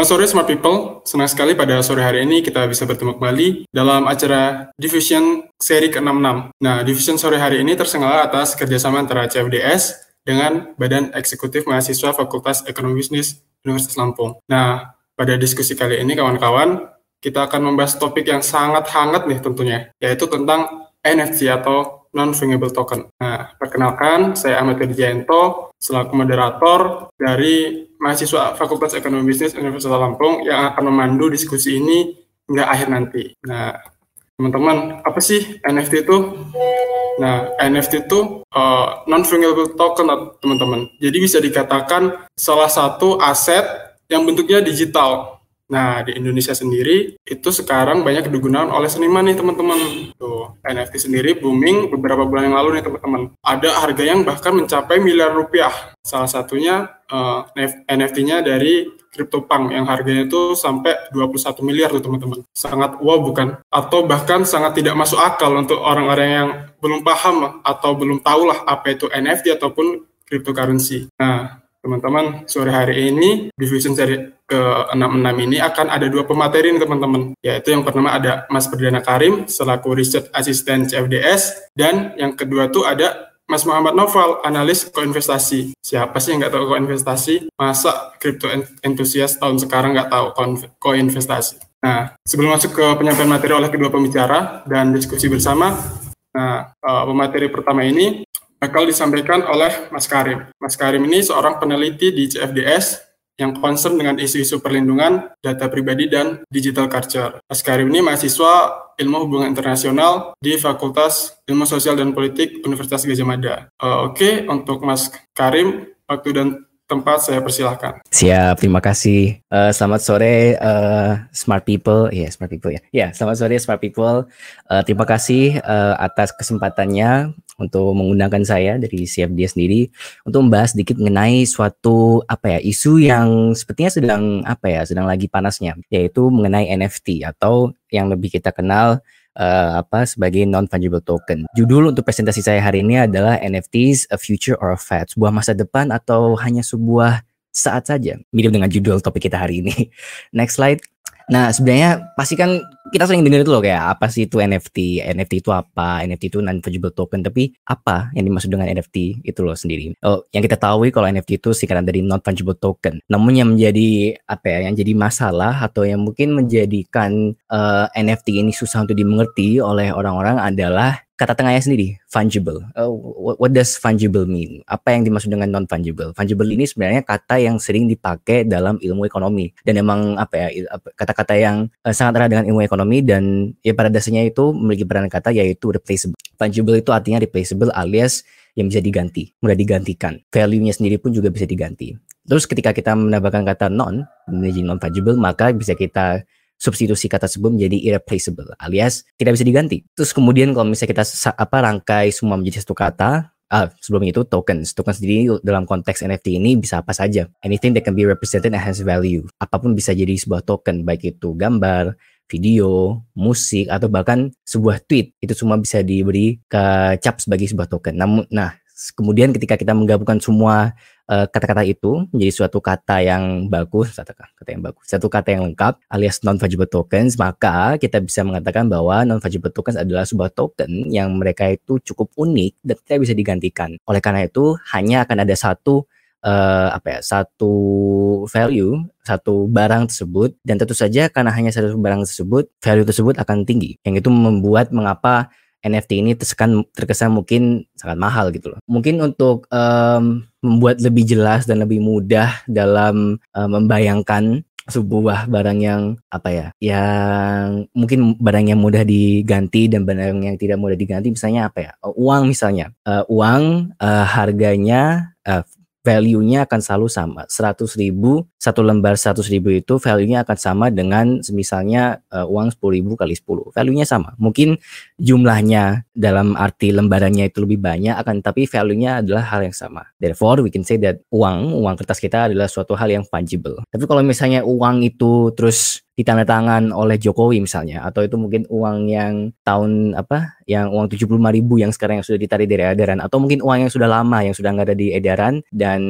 Selamat sore Smart People, senang sekali pada sore hari ini kita bisa bertemu kembali dalam acara Division seri ke-66. Nah, Division sore hari ini tersenggala atas kerjasama antara CFDS dengan Badan Eksekutif Mahasiswa Fakultas Ekonomi Bisnis Universitas Lampung. Nah, pada diskusi kali ini kawan-kawan, kita akan membahas topik yang sangat hangat nih tentunya, yaitu tentang NFT atau non-fungible token. Nah, perkenalkan, saya Ahmad Widianto, selaku moderator dari mahasiswa Fakultas Ekonomi Bisnis Universitas Lampung yang akan memandu diskusi ini hingga akhir nanti. Nah, teman-teman, apa sih NFT itu? Nah, NFT itu uh, eh, non-fungible token, teman-teman. Jadi bisa dikatakan salah satu aset yang bentuknya digital. Nah, di Indonesia sendiri itu sekarang banyak digunakan oleh seniman nih teman-teman. Tuh, NFT sendiri booming beberapa bulan yang lalu nih teman-teman. Ada harga yang bahkan mencapai miliar rupiah. Salah satunya uh, eh, NFT-nya dari CryptoPunk yang harganya itu sampai 21 miliar tuh teman-teman. Sangat wow bukan? Atau bahkan sangat tidak masuk akal untuk orang-orang yang belum paham atau belum tahu lah apa itu NFT ataupun cryptocurrency. Nah, teman-teman sore hari ini division seri ke-66 ini akan ada dua pemateri nih teman-teman yaitu yang pertama ada Mas Perdana Karim selaku Research Assistant CFDS dan yang kedua tuh ada Mas Muhammad Noval, analis koinvestasi. Siapa sih yang nggak tahu koinvestasi? Masa kripto entusias tahun sekarang nggak tahu koinvestasi? Nah, sebelum masuk ke penyampaian materi oleh kedua pembicara dan diskusi bersama, nah, uh, pemateri pertama ini bakal disampaikan oleh Mas Karim. Mas Karim ini seorang peneliti di CFDS yang concern dengan isu-isu perlindungan data pribadi dan digital culture. Mas Karim ini mahasiswa ilmu hubungan internasional di Fakultas Ilmu Sosial dan Politik Universitas Gajah Mada. Uh, Oke, okay, untuk Mas Karim, waktu dan tempat saya persilahkan. Siap, terima kasih. Uh, selamat sore uh, smart people, ya yeah, smart people ya. Ya, yeah, selamat sore smart people. Uh, terima kasih uh, atas kesempatannya untuk mengundangkan saya dari CFD sendiri untuk membahas sedikit mengenai suatu apa ya isu yang sepertinya sedang apa ya sedang lagi panasnya, yaitu mengenai NFT atau yang lebih kita kenal uh, apa sebagai non fungible token. Judul untuk presentasi saya hari ini adalah NFTs a future or a fad, sebuah masa depan atau hanya sebuah saat saja. Mirip dengan judul topik kita hari ini. Next slide. Nah, sebenarnya pasti kan kita sering dengar itu loh kayak apa sih itu NFT, NFT itu apa, NFT itu non fungible token, tapi apa yang dimaksud dengan NFT itu loh sendiri. Oh, yang kita tahu kalau NFT itu singkatan dari non fungible token. Namun yang menjadi apa ya, yang jadi masalah atau yang mungkin menjadikan uh, eh, NFT ini susah untuk dimengerti oleh orang-orang adalah kata tengahnya sendiri fungible. Uh, what, does fungible mean? Apa yang dimaksud dengan non fungible? Fungible ini sebenarnya kata yang sering dipakai dalam ilmu ekonomi dan emang apa ya kata-kata yang uh, sangat erat dengan ilmu ekonomi dan ya pada dasarnya itu memiliki peran kata yaitu replaceable. Fungible itu artinya replaceable alias yang bisa diganti, mudah digantikan. Value-nya sendiri pun juga bisa diganti. Terus ketika kita menambahkan kata non, menjadi non fungible, maka bisa kita substitusi kata tersebut menjadi irreplaceable alias tidak bisa diganti. Terus kemudian kalau misalnya kita apa rangkai semua menjadi satu kata, uh, sebelum itu tokens. Token sendiri dalam konteks NFT ini bisa apa saja. Anything that can be represented and has value. Apa pun bisa jadi sebuah token, baik itu gambar, video, musik, atau bahkan sebuah tweet. Itu semua bisa diberi ke cap sebagai sebuah token. Namun, nah, kemudian ketika kita menggabungkan semua Eh, kata-kata uh, itu menjadi suatu kata yang bagus, satu kata yang bagus, satu kata yang lengkap alias non fungible tokens, maka kita bisa mengatakan bahwa non fungible tokens adalah sebuah token yang mereka itu cukup unik dan tidak bisa digantikan. Oleh karena itu, hanya akan ada satu uh, apa ya satu value satu barang tersebut dan tentu saja karena hanya satu barang tersebut value tersebut akan tinggi yang itu membuat mengapa NFT ini terkesan terkesan mungkin sangat mahal gitu loh. Mungkin untuk um, membuat lebih jelas dan lebih mudah dalam um, membayangkan sebuah barang yang apa ya yang mungkin barang yang mudah diganti dan barang yang tidak mudah diganti misalnya apa ya uang misalnya uh, uang uh, harganya uh, value-nya akan selalu sama. 100 ribu, satu lembar 100 ribu itu value-nya akan sama dengan misalnya uh, uang 10 ribu kali 10. Value-nya sama. Mungkin jumlahnya dalam arti lembarannya itu lebih banyak, akan tapi value-nya adalah hal yang sama. Therefore, we can say that uang, uang kertas kita adalah suatu hal yang fungible. Tapi kalau misalnya uang itu terus ditandatangan oleh Jokowi misalnya atau itu mungkin uang yang tahun apa yang uang 75 ribu yang sekarang yang sudah ditarik dari edaran atau mungkin uang yang sudah lama yang sudah nggak ada di edaran dan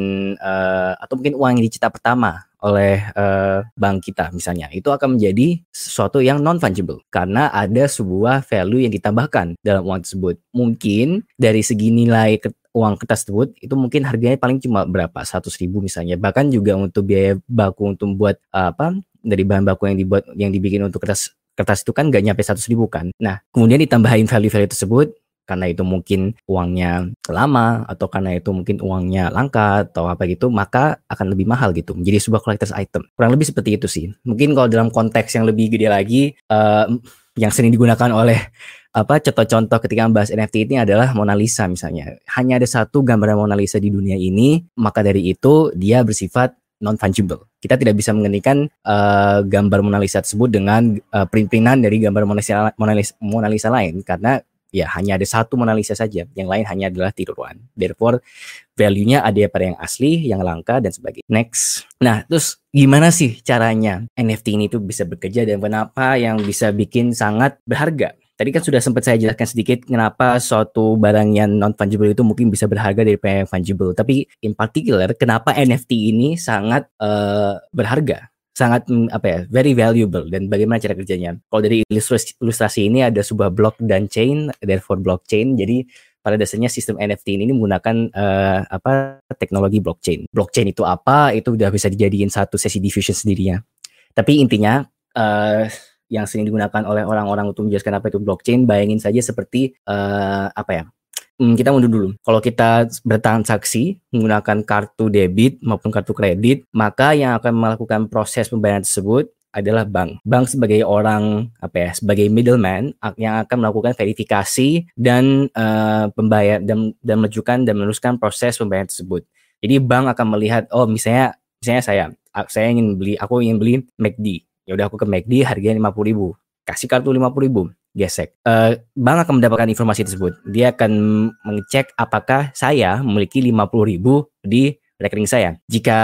uh, atau mungkin uang yang dicetak pertama oleh uh, bank kita misalnya. Itu akan menjadi sesuatu yang non fungible karena ada sebuah value yang ditambahkan dalam uang tersebut. Mungkin dari segi nilai uang kertas tersebut itu mungkin harganya paling cuma berapa? seratus ribu misalnya. Bahkan juga untuk biaya baku untuk buat uh, apa dari bahan baku yang dibuat yang dibikin untuk kertas kertas itu kan gak nyampe seratus ribu kan. Nah kemudian ditambahin value-value tersebut karena itu mungkin uangnya lama atau karena itu mungkin uangnya langka atau apa gitu maka akan lebih mahal gitu menjadi sebuah collector's item. Kurang lebih seperti itu sih. Mungkin kalau dalam konteks yang lebih gede lagi uh, yang sering digunakan oleh apa contoh-contoh ketika membahas NFT ini adalah Mona Lisa misalnya. Hanya ada satu gambar Mona Lisa di dunia ini maka dari itu dia bersifat non fungible. Kita tidak bisa mengendikan uh, gambar Mona Lisa tersebut dengan uh, print-printan dari gambar Mona Lisa, Mona Lisa, Mona Lisa lain karena ya hanya ada satu Mona Lisa saja, yang lain hanya adalah tiruan. Therefore, value-nya ada pada yang asli, yang langka dan sebagainya. Next. Nah, terus gimana sih caranya NFT ini tuh bisa bekerja dan kenapa yang bisa bikin sangat berharga? Tadi kan sudah sempat saya jelaskan sedikit kenapa suatu barang yang non fungible itu mungkin bisa berharga daripada yang fungible. Tapi in particular, kenapa NFT ini sangat uh, berharga? sangat mm, apa ya very valuable dan bagaimana cara kerjanya. Kalau dari ilustrasi, ilustrasi ini ada sebuah block dan chain, therefore blockchain. Jadi pada dasarnya sistem NFT ini menggunakan uh, apa teknologi blockchain. Blockchain itu apa? Itu udah bisa dijadiin satu sesi diffusion sendirinya. Tapi intinya uh, yang sering digunakan oleh orang-orang untuk menjelaskan apa itu blockchain, bayangin saja seperti uh, apa ya? hmm, kita mundur dulu. Kalau kita bertransaksi menggunakan kartu debit maupun kartu kredit, maka yang akan melakukan proses pembayaran tersebut adalah bank. Bank sebagai orang apa ya, sebagai middleman yang akan melakukan verifikasi dan uh, pembayar dan dan menunjukkan dan meneruskan proses pembayaran tersebut. Jadi bank akan melihat oh misalnya misalnya saya saya ingin beli aku ingin beli McD. Ya udah aku ke McD harganya 50.000. Kasih kartu 50.000 gesek. Uh, bank akan mendapatkan informasi tersebut. Dia akan mengecek apakah saya memiliki 50 ribu di rekening saya. Jika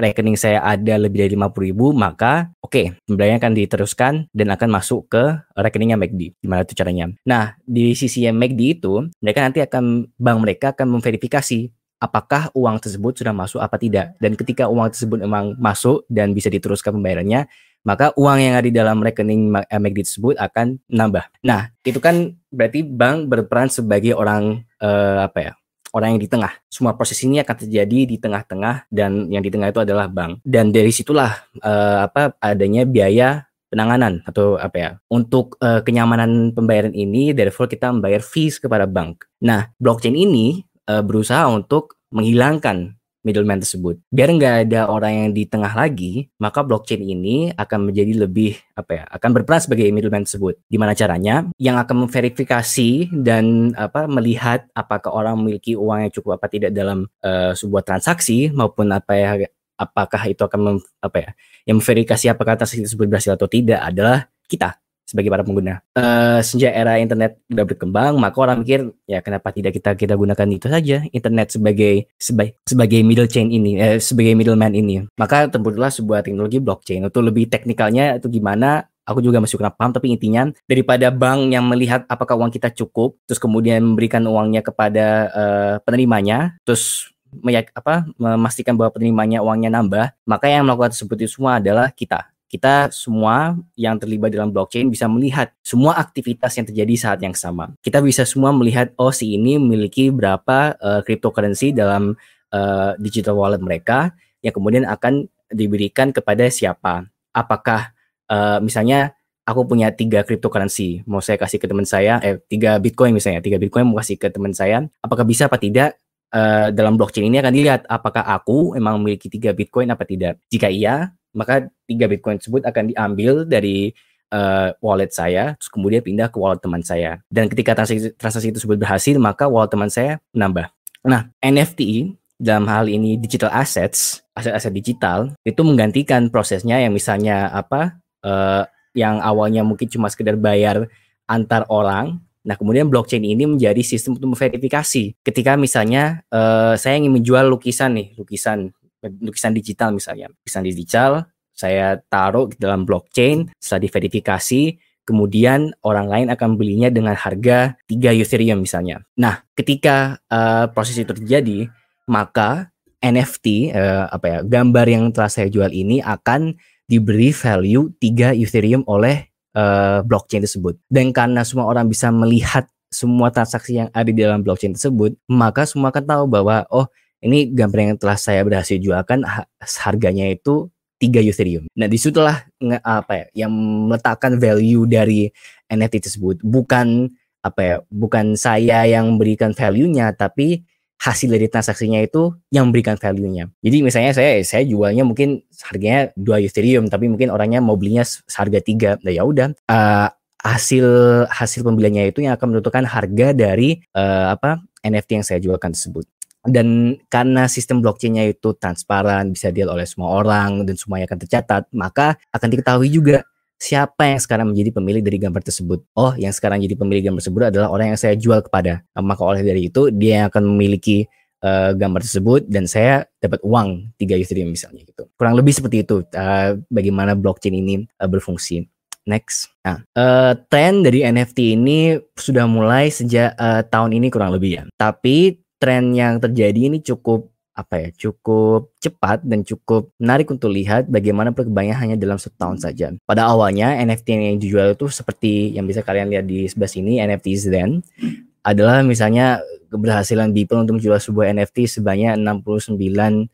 rekening saya ada lebih dari 50 ribu, maka oke, okay, pembayarannya akan diteruskan dan akan masuk ke rekeningnya MACD. Gimana itu caranya? Nah, di sisi yang MACD itu, mereka nanti akan, bank mereka akan memverifikasi apakah uang tersebut sudah masuk apa tidak. Dan ketika uang tersebut memang masuk dan bisa diteruskan pembayarannya, maka uang yang ada di dalam rekening MACD tersebut akan nambah. Nah, itu kan berarti bank berperan sebagai orang uh, apa ya? Orang yang di tengah. Semua proses ini akan terjadi di tengah-tengah dan yang di tengah itu adalah bank. Dan dari situlah uh, apa adanya biaya penanganan atau apa ya untuk uh, kenyamanan pembayaran ini therefore kita membayar fees kepada bank. Nah, blockchain ini uh, berusaha untuk menghilangkan middleman tersebut. Biar nggak ada orang yang di tengah lagi, maka blockchain ini akan menjadi lebih apa ya, akan berperan sebagai middleman tersebut. Gimana caranya? Yang akan memverifikasi dan apa melihat apakah orang memiliki uang yang cukup apa tidak dalam uh, sebuah transaksi maupun apa ya apakah itu akan mem, apa ya yang memverifikasi apakah transaksi tersebut berhasil atau tidak adalah kita sebagai para pengguna. Uh, sejak era internet sudah berkembang, maka orang mikir ya kenapa tidak kita kita gunakan itu saja internet sebagai sebagai sebagai middle chain ini, eh, sebagai middleman ini. Maka terbentuklah sebuah teknologi blockchain. Untuk lebih teknikalnya itu gimana? Aku juga masih kurang paham, tapi intinya daripada bank yang melihat apakah uang kita cukup, terus kemudian memberikan uangnya kepada uh, penerimanya, terus meyak, apa memastikan bahwa penerimanya uangnya nambah, maka yang melakukan tersebut itu semua adalah kita kita semua yang terlibat dalam blockchain bisa melihat semua aktivitas yang terjadi saat yang sama. Kita bisa semua melihat oh si ini memiliki berapa uh, cryptocurrency dalam uh, digital wallet mereka yang kemudian akan diberikan kepada siapa. Apakah uh, misalnya aku punya tiga cryptocurrency, mau saya kasih ke teman saya, eh tiga bitcoin misalnya, tiga bitcoin mau kasih ke teman saya, apakah bisa apa tidak? Uh, dalam blockchain ini akan dilihat apakah aku emang memiliki tiga bitcoin apa tidak. Jika iya, maka tiga Bitcoin tersebut akan diambil dari uh, wallet saya, terus kemudian pindah ke wallet teman saya. Dan ketika transaksi, transaksi tersebut berhasil, maka wallet teman saya menambah. Nah, NFT dalam hal ini digital assets, aset-aset digital, itu menggantikan prosesnya yang misalnya apa, uh, yang awalnya mungkin cuma sekedar bayar antar orang, Nah, kemudian blockchain ini menjadi sistem untuk memverifikasi. Ketika misalnya uh, saya ingin menjual lukisan nih, lukisan lukisan digital misalnya. Lukisan digital Saya taruh di dalam blockchain, setelah diverifikasi, kemudian orang lain akan belinya dengan harga 3 Ethereum misalnya. Nah, ketika uh, proses itu terjadi, maka NFT uh, eh, apa ya, gambar yang telah saya jual ini akan diberi value 3 Ethereum oleh uh, blockchain tersebut. Dan karena semua orang bisa melihat semua transaksi yang ada di dalam blockchain tersebut, maka semua akan tahu bahwa oh ini gambar yang telah saya berhasil jualkan harganya itu 3 Ethereum. Nah, di situlah apa ya yang meletakkan value dari NFT tersebut. Bukan apa ya, bukan saya yang memberikan value-nya, tapi hasil dari transaksinya itu yang memberikan value-nya. Jadi misalnya saya saya jualnya mungkin harganya 2 Ethereum, tapi mungkin orangnya mau belinya harga 3. Nah, ya udah uh, hasil hasil pembeliannya itu yang akan menentukan harga dari uh, apa NFT yang saya jualkan tersebut dan karena sistem blockchainnya itu transparan, bisa dilihat oleh semua orang dan semuanya akan tercatat, maka akan diketahui juga siapa yang sekarang menjadi pemilik dari gambar tersebut. Oh, yang sekarang jadi pemilik gambar tersebut adalah orang yang saya jual kepada. Maka oleh dari itu dia yang akan memiliki uh, gambar tersebut dan saya dapat uang 3 Ethereum misalnya gitu. Kurang lebih seperti itu uh, bagaimana blockchain ini uh, berfungsi. Next. Nah, uh, tren dari NFT ini sudah mulai sejak uh, tahun ini kurang lebih ya. Tapi tren yang terjadi ini cukup apa ya cukup cepat dan cukup menarik untuk lihat bagaimana perkembangannya hanya dalam setahun saja. Pada awalnya NFT yang dijual itu seperti yang bisa kalian lihat di sebelah sini NFT Zen adalah misalnya keberhasilan Beeple untuk menjual sebuah NFT sebanyak 69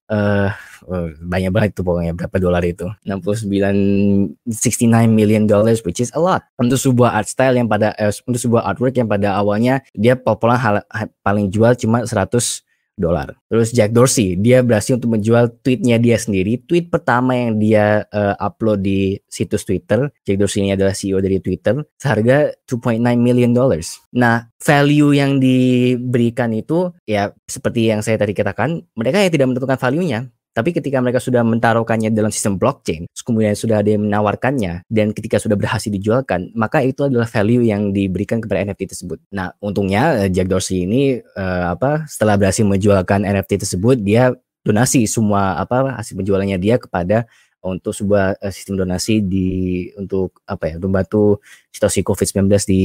uh, uh, banyak banget itu pokoknya berapa dolar itu? 69 69 million dollars which is a lot. Untuk sebuah art style yang pada eh, untuk sebuah artwork yang pada awalnya dia populer hal, paling jual cuma 100 dolar. Terus Jack Dorsey, dia berhasil untuk menjual tweetnya dia sendiri. Tweet pertama yang dia uh, upload di situs Twitter, Jack Dorsey ini adalah CEO dari Twitter, seharga 2.9 million dollars. Nah, value yang diberikan itu ya seperti yang saya tadi katakan, mereka yang tidak menentukan value-nya. Tapi ketika mereka sudah mentaruhkannya dalam sistem blockchain, kemudian sudah ada yang menawarkannya, dan ketika sudah berhasil dijualkan, maka itu adalah value yang diberikan kepada NFT tersebut. Nah, untungnya eh, Jack Dorsey ini uh, apa setelah berhasil menjualkan NFT tersebut, dia donasi semua apa hasil penjualannya dia kepada untuk sebuah uh, sistem donasi di untuk apa ya membantu situasi COVID-19 di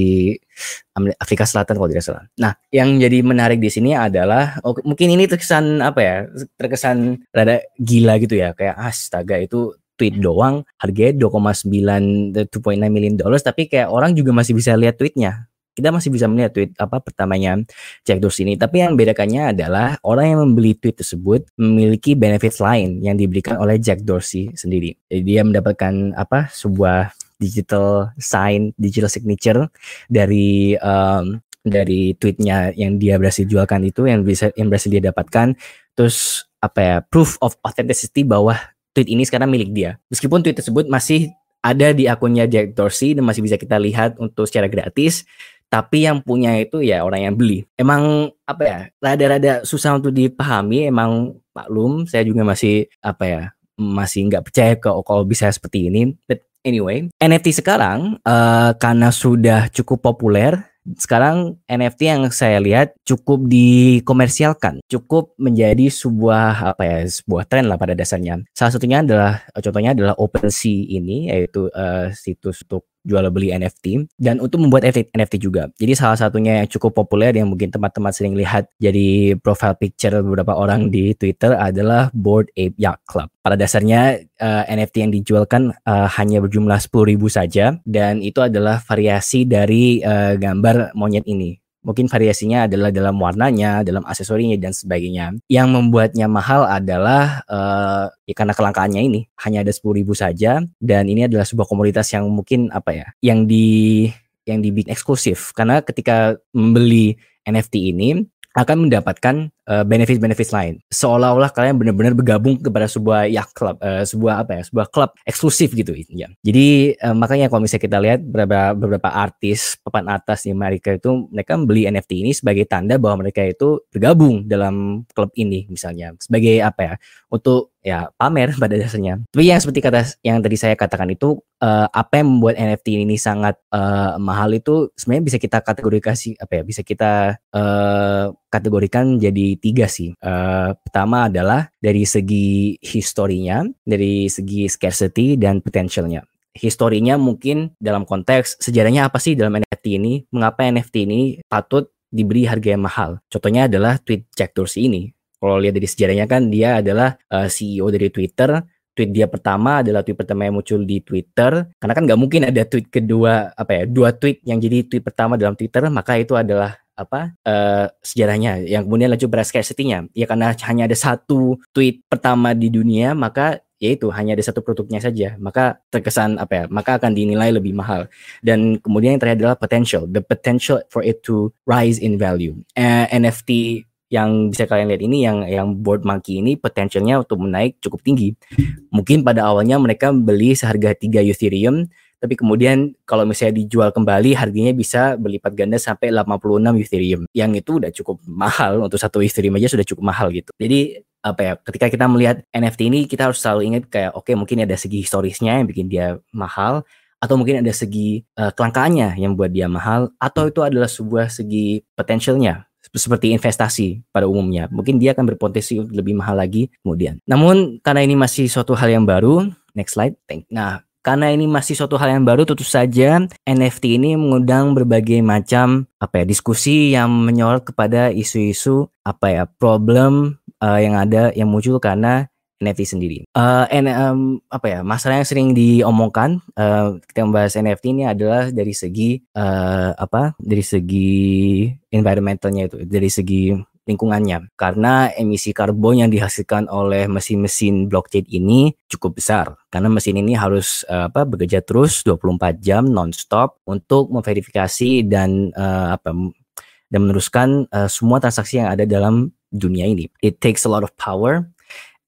Afrika Selatan kalau tidak salah. Nah, yang jadi menarik di sini adalah oh, mungkin ini terkesan apa ya terkesan rada gila gitu ya kayak astaga itu tweet doang harganya 2,9 2.9 million dollars tapi kayak orang juga masih bisa lihat tweetnya kita masih bisa melihat tweet apa pertamanya Jack Dorsey ini. Tapi yang bedakannya adalah orang yang membeli tweet tersebut memiliki benefit lain yang diberikan oleh Jack Dorsey sendiri. Jadi dia mendapatkan apa sebuah digital sign, digital signature dari um, dari tweetnya yang dia berhasil jualkan itu yang bisa yang berhasil dia dapatkan. Terus apa ya proof of authenticity bahwa tweet ini sekarang milik dia. Meskipun tweet tersebut masih ada di akunnya Jack Dorsey dan masih bisa kita lihat untuk secara gratis tapi yang punya itu ya orang yang beli. Emang apa ya, rada-rada susah untuk dipahami, emang maklum saya juga masih apa ya, masih nggak percaya ke kalau bisa seperti ini. But anyway, NFT sekarang uh, karena sudah cukup populer sekarang NFT yang saya lihat cukup dikomersialkan, cukup menjadi sebuah apa ya, sebuah tren lah pada dasarnya. Salah satunya adalah contohnya adalah OpenSea ini yaitu uh, situs untuk jual beli NFT dan untuk membuat NFT juga. Jadi salah satunya yang cukup populer yang mungkin teman-teman sering lihat jadi profile picture beberapa orang di Twitter adalah Board Ape Yacht Club. Pada dasarnya uh, eh, NFT yang dijualkan uh, hanya berjumlah 10.000 saja dan itu adalah variasi dari uh, gambar monyet ini. Mungkin variasinya adalah dalam warnanya, dalam aksesorinya dan sebagainya. Yang membuatnya mahal adalah uh, ya karena kelangkaannya ini hanya ada sepuluh ribu saja dan ini adalah sebuah komunitas yang mungkin apa ya, yang di yang dibikin eksklusif karena ketika membeli NFT ini akan mendapatkan benefit-benefit lain. Seolah-olah kalian benar-benar bergabung kepada sebuah ya klub, uh, sebuah apa ya, sebuah klub eksklusif gitu ya. Jadi uh, makanya kalau misalnya kita lihat beberapa beberapa artis papan atas di Amerika itu mereka membeli NFT ini sebagai tanda bahwa mereka itu bergabung dalam klub ini misalnya sebagai apa ya untuk ya pamer pada dasarnya. Tapi yang seperti kata yang tadi saya katakan itu uh, apa yang membuat NFT ini sangat uh, mahal itu sebenarnya bisa kita kategorikan apa ya bisa kita uh, kategorikan jadi tiga sih. Uh, pertama adalah dari segi historinya, dari segi scarcity dan potentialnya historinya mungkin dalam konteks sejarahnya apa sih dalam NFT ini, mengapa NFT ini patut diberi harga yang mahal. Contohnya adalah tweet Jack Dorsey ini. Kalau lihat dari sejarahnya kan dia adalah uh, CEO dari Twitter, tweet dia pertama adalah tweet pertama yang muncul di Twitter karena kan nggak mungkin ada tweet kedua apa ya dua tweet yang jadi tweet pertama dalam Twitter maka itu adalah apa uh, sejarahnya yang kemudian lanjut pada scarcity-nya. Ya karena hanya ada satu tweet pertama di dunia maka yaitu hanya ada satu produknya saja. Maka terkesan apa ya maka akan dinilai lebih mahal. Dan kemudian yang terakhir adalah potential the potential for it to rise in value. Uh, eh, NFT yang bisa kalian lihat ini yang yang board monkey ini potensialnya untuk menaik cukup tinggi. Mungkin pada awalnya mereka beli seharga 3 Ethereum, tapi kemudian kalau misalnya dijual kembali harganya bisa berlipat ganda sampai 86 Ethereum. Yang itu udah cukup mahal untuk satu Ethereum aja sudah cukup mahal gitu. Jadi apa ya ketika kita melihat NFT ini kita harus selalu ingat kayak oke okay, mungkin ada segi historisnya yang bikin dia mahal atau mungkin ada segi uh, kelangkaannya yang buat dia mahal atau itu adalah sebuah segi potensialnya seperti investasi pada umumnya. Mungkin dia akan berpotensi lebih mahal lagi kemudian. Namun karena ini masih suatu hal yang baru, next slide. Nah, karena ini masih suatu hal yang baru, tentu saja NFT ini mengundang berbagai macam apa ya diskusi yang menyorot kepada isu-isu apa ya problem uh, yang ada yang muncul karena NFT sendiri. Uh, and, um, apa ya masalah yang sering diomongkan uh, kita membahas NFT ini adalah dari segi uh, apa dari segi environmentalnya itu dari segi lingkungannya karena emisi karbon yang dihasilkan oleh mesin-mesin blockchain ini cukup besar karena mesin ini harus uh, apa bekerja terus 24 jam nonstop untuk memverifikasi dan uh, apa dan meneruskan uh, semua transaksi yang ada dalam dunia ini. It takes a lot of power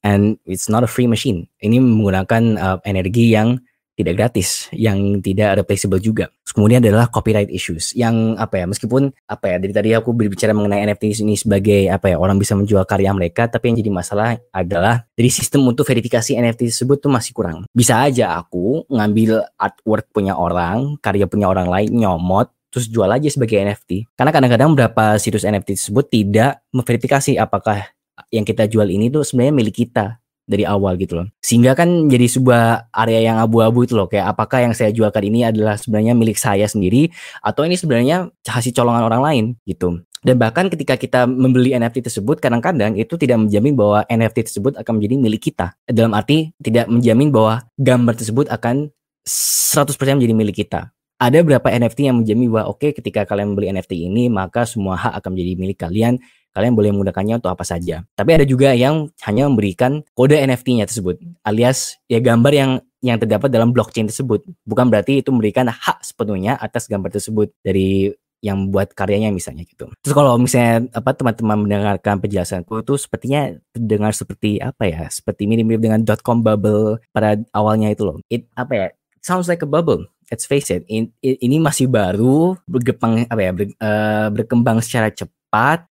and it's not a free machine. Ini menggunakan uh, energi yang tidak gratis, yang tidak replaceable juga. Kemudian adalah copyright issues, yang apa ya, meskipun apa ya, dari tadi aku berbicara mengenai NFT ini sebagai apa ya, orang bisa menjual karya mereka, tapi yang jadi masalah adalah dari sistem untuk verifikasi NFT tersebut tuh masih kurang. Bisa aja aku ngambil artwork punya orang, karya punya orang lain, nyomot, terus jual aja sebagai NFT. Karena kadang-kadang beberapa situs NFT tersebut tidak memverifikasi apakah yang kita jual ini tuh sebenarnya milik kita dari awal gitu loh. Sehingga kan jadi sebuah area yang abu-abu itu loh. Kayak apakah yang saya jualkan ini adalah sebenarnya milik saya sendiri atau ini sebenarnya hasil colongan orang lain gitu. Dan bahkan ketika kita membeli NFT tersebut, kadang-kadang itu tidak menjamin bahwa NFT tersebut akan menjadi milik kita. Dalam arti tidak menjamin bahwa gambar tersebut akan 100% menjadi milik kita. Ada beberapa NFT yang menjamin bahwa oke okay, ketika kalian membeli NFT ini maka semua hak akan menjadi milik kalian kalian boleh menggunakannya untuk apa saja. Tapi ada juga yang hanya memberikan kode NFT-nya tersebut, alias ya gambar yang yang terdapat dalam blockchain tersebut. Bukan berarti itu memberikan hak sepenuhnya atas gambar tersebut dari yang buat karyanya misalnya gitu. Terus kalau misalnya apa teman-teman mendengarkan penjelasanku itu sepertinya terdengar seperti apa ya? Seperti mirip-mirip dengan dot com bubble pada awalnya itu loh. It apa ya? sounds like a bubble. Let's face it, in, in, ini masih baru berkembang apa ya? Ber, uh, berkembang secara cepat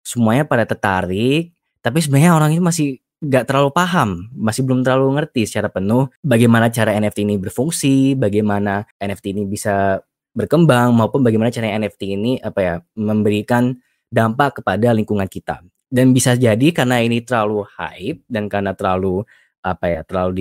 semuanya pada tertarik, tapi sebenarnya orang itu masih nggak terlalu paham, masih belum terlalu ngerti secara penuh bagaimana cara NFT ini berfungsi, bagaimana NFT ini bisa berkembang maupun bagaimana cara NFT ini apa ya memberikan dampak kepada lingkungan kita. Dan bisa jadi karena ini terlalu hype dan karena terlalu apa ya terlalu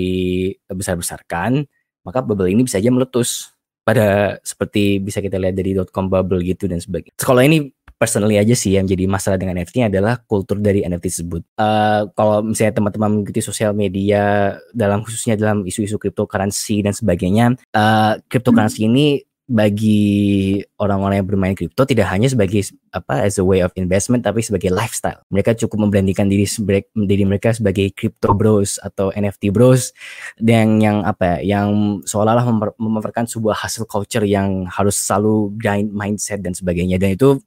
dibesar-besarkan, maka bubble ini bisa aja meletus pada seperti bisa kita lihat dari dot com bubble gitu dan sebagainya. Sekolah ini personally aja sih yang jadi masalah dengan NFT adalah kultur dari NFT tersebut. Uh, kalau misalnya teman-teman mengikuti sosial media dalam khususnya dalam isu-isu cryptocurrency dan sebagainya, uh, cryptocurrency hmm. ini bagi orang-orang yang bermain kripto tidak hanya sebagai apa as a way of investment tapi sebagai lifestyle. Mereka cukup memberanikan diri diri mereka sebagai crypto bros atau NFT bros dan yang apa ya, yang seolah-olah memanfaatkan sebuah hasil culture yang harus selalu grind mindset dan sebagainya dan itu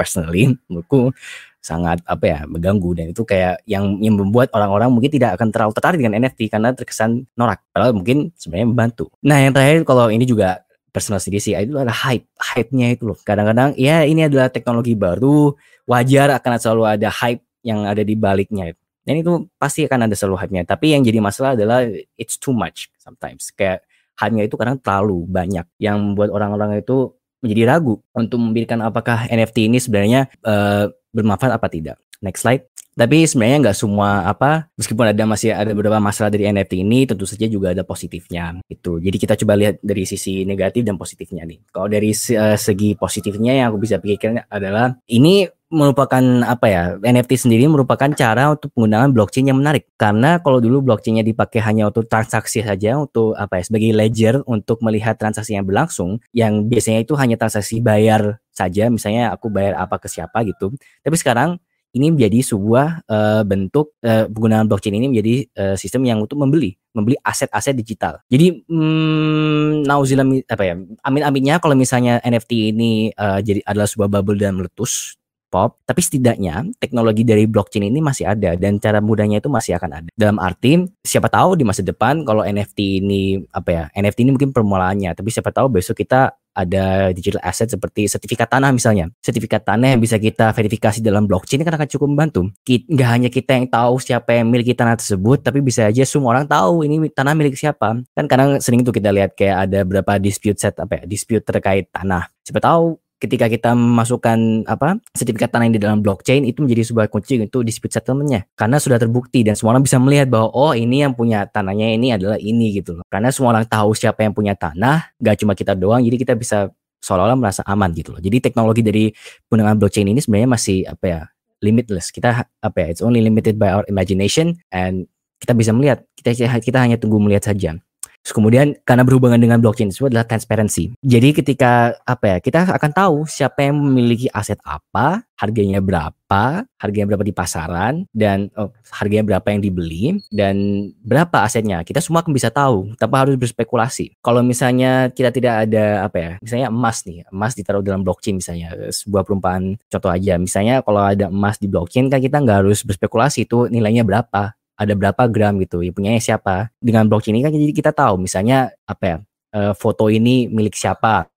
personally menurutku sangat apa ya mengganggu dan itu kayak yang yang membuat orang-orang mungkin tidak akan terlalu tertarik dengan NFT karena terkesan norak padahal mungkin sebenarnya membantu. Nah yang terakhir kalau ini juga personal sendiri sih itu adalah hype hype-nya itu loh. Kadang-kadang ya ini adalah teknologi baru wajar akan selalu ada hype yang ada di baliknya. Dan itu pasti akan ada selalu hype-nya. Tapi yang jadi masalah adalah it's too much sometimes. Kayak hype-nya itu kadang terlalu banyak yang membuat orang-orang itu menjadi ragu untuk memberikan apakah NFT ini sebenarnya uh, bermanfaat apa tidak. Next slide. Tapi sebenarnya nggak semua apa, meskipun ada masih ada beberapa masalah dari NFT ini, tentu saja juga ada positifnya. Itu. Jadi kita coba lihat dari sisi negatif dan positifnya nih. Kalau dari uh, segi positifnya yang aku bisa pikirkan adalah ini merupakan apa ya NFT sendiri merupakan cara untuk penggunaan blockchain yang menarik karena kalau dulu blockchainnya dipakai hanya untuk transaksi saja untuk apa ya sebagai ledger untuk melihat transaksi yang berlangsung yang biasanya itu hanya transaksi bayar saja misalnya aku bayar apa ke siapa gitu tapi sekarang ini menjadi sebuah uh, bentuk uh, penggunaan blockchain ini menjadi uh, sistem yang untuk membeli membeli aset-aset digital. Jadi hmm, nauzilah apa ya amin-aminnya kalau misalnya NFT ini uh, jadi adalah sebuah bubble dan meletus pop, tapi setidaknya teknologi dari blockchain ini masih ada dan cara mudahnya itu masih akan ada. Dalam arti siapa tahu di masa depan kalau NFT ini apa ya, NFT ini mungkin permulaannya, tapi siapa tahu besok kita ada digital asset seperti sertifikat tanah misalnya. Sertifikat tanah yang bisa kita verifikasi dalam blockchain kan akan cukup membantu. Nggak hanya kita yang tahu siapa yang miliki tanah tersebut, tapi bisa aja semua orang tahu ini tanah milik siapa. Kan kadang sering tuh kita lihat kayak ada berapa dispute set apa ya, dispute terkait tanah. Siapa tahu ketika kita memasukkan apa sertifikat tanah yang di dalam blockchain itu menjadi sebuah kunci untuk dispute settlementnya. Karena sudah terbukti dan semua orang bisa melihat bahwa oh ini yang punya tanahnya ini adalah ini gitu loh. Karena semua orang tahu siapa yang punya tanah gak cuma kita doang jadi kita bisa seolah-olah merasa aman gitu loh. Jadi teknologi dari penggunaan blockchain ini sebenarnya masih apa ya limitless. Kita apa ya it's only limited by our imagination and kita bisa melihat kita kita hanya tunggu melihat saja Terus kemudian karena berhubungan dengan blockchain itu adalah transparency. Jadi ketika apa ya kita akan tahu siapa yang memiliki aset apa, harganya berapa, harganya berapa di pasaran dan oh, harganya berapa yang dibeli dan berapa asetnya. Kita semua akan bisa tahu tanpa harus berspekulasi. Kalau misalnya kita tidak ada apa ya, misalnya emas nih, emas ditaruh dalam blockchain misalnya sebuah perumpamaan contoh aja. Misalnya kalau ada emas di blockchain kan kita nggak harus berspekulasi itu nilainya berapa ada berapa gram gitu ya punyanya siapa. Dengan blockchain ini kan jadi kita tahu misalnya apa ya uh, foto ini milik siapa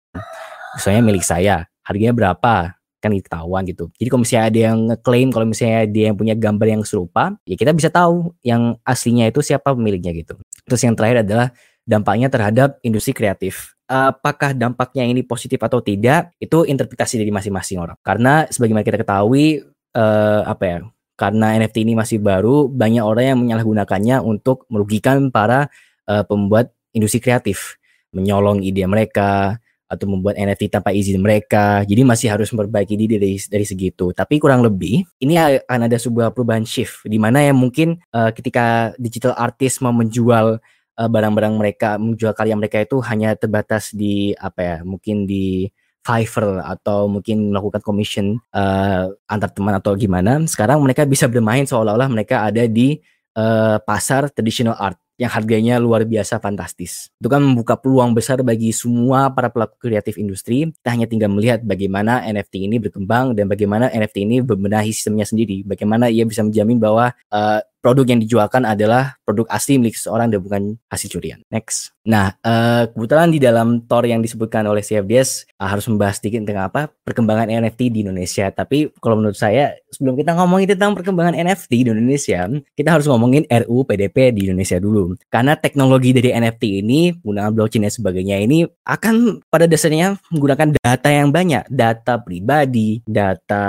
misalnya milik saya harganya berapa kan ketahuan gitu. Jadi kalau misalnya ada yang ngeklaim kalau misalnya dia yang punya gambar yang serupa ya kita bisa tahu yang aslinya itu siapa pemiliknya gitu. Terus yang terakhir adalah dampaknya terhadap industri kreatif. Apakah dampaknya ini positif atau tidak itu interpretasi dari masing-masing orang. Karena sebagaimana kita ketahui uh, apa ya karena NFT ini masih baru, banyak orang yang menyalahgunakannya untuk merugikan para uh, pembuat industri kreatif, menyolong ide mereka atau membuat NFT tanpa izin mereka. Jadi masih harus memperbaiki diri dari dari segitu. Tapi kurang lebih ini akan ada sebuah perubahan shift di mana yang mungkin uh, ketika digital artist mau menjual eh, barang-barang mereka, menjual karya mereka itu hanya terbatas di apa ya, mungkin di Fiverr atau mungkin melakukan commission uh, antar teman atau gimana. Sekarang mereka bisa bermain seolah-olah mereka ada di uh, pasar traditional art yang harganya luar biasa fantastis. Itu kan membuka peluang besar bagi semua para pelaku kreatif industri. Kita hanya tinggal melihat bagaimana NFT ini berkembang dan bagaimana NFT ini membenahi sistemnya sendiri. Bagaimana ia bisa menjamin bahwa uh, produk yang dijualkan adalah produk asli milik seseorang dan bukan hasil curian. Next. Nah, uh, kebetulan di dalam tour yang disebutkan oleh CFDS uh, harus membahas sedikit tentang apa perkembangan NFT di Indonesia. Tapi kalau menurut saya sebelum kita ngomongin tentang perkembangan NFT di Indonesia, kita harus ngomongin RUU PDP di Indonesia dulu. Karena teknologi dari NFT ini, penggunaan blockchain dan sebagainya ini akan pada dasarnya menggunakan data yang banyak, data pribadi, data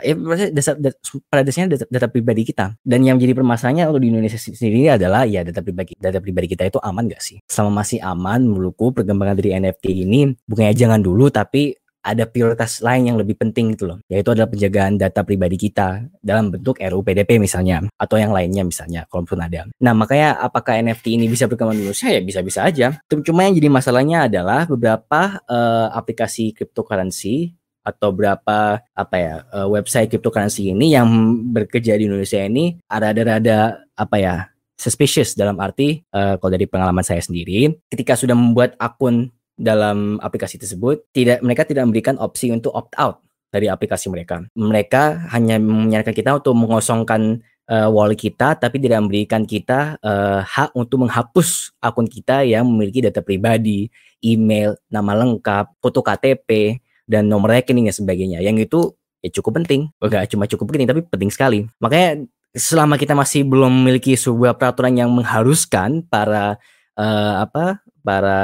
eh data, data, pada dasarnya data, data pribadi kita. Dan yang menjadi permasalahannya untuk di Indonesia sendiri adalah ya data pribadi data pribadi kita itu aman gak sih? Selama masih aman menurutku perkembangan dari NFT ini bukannya jangan dulu tapi ada prioritas lain yang lebih penting gitu loh, yaitu adalah penjagaan data pribadi kita dalam bentuk RUU PDP misalnya, atau yang lainnya misalnya, kalau pun ada. Nah, makanya apakah NFT ini bisa berkembang di Indonesia? Ya bisa-bisa aja. Cuma yang jadi masalahnya adalah beberapa uh, aplikasi cryptocurrency atau berapa apa ya uh, website cryptocurrency ini yang bekerja di Indonesia ini ada-ada apa ya suspicious dalam arti uh, kalau dari pengalaman saya sendiri ketika sudah membuat akun dalam aplikasi tersebut tidak mereka tidak memberikan opsi untuk opt out dari aplikasi mereka. Mereka hanya menyarankan kita untuk mengosongkan uh, wallet kita tapi tidak memberikan kita uh, hak untuk menghapus akun kita yang memiliki data pribadi email nama lengkap foto KTP dan nomor rekening dan sebagainya. Yang itu ya cukup penting. Enggak cuma cukup penting tapi penting sekali. Makanya selama kita masih belum memiliki sebuah peraturan yang mengharuskan para uh, apa para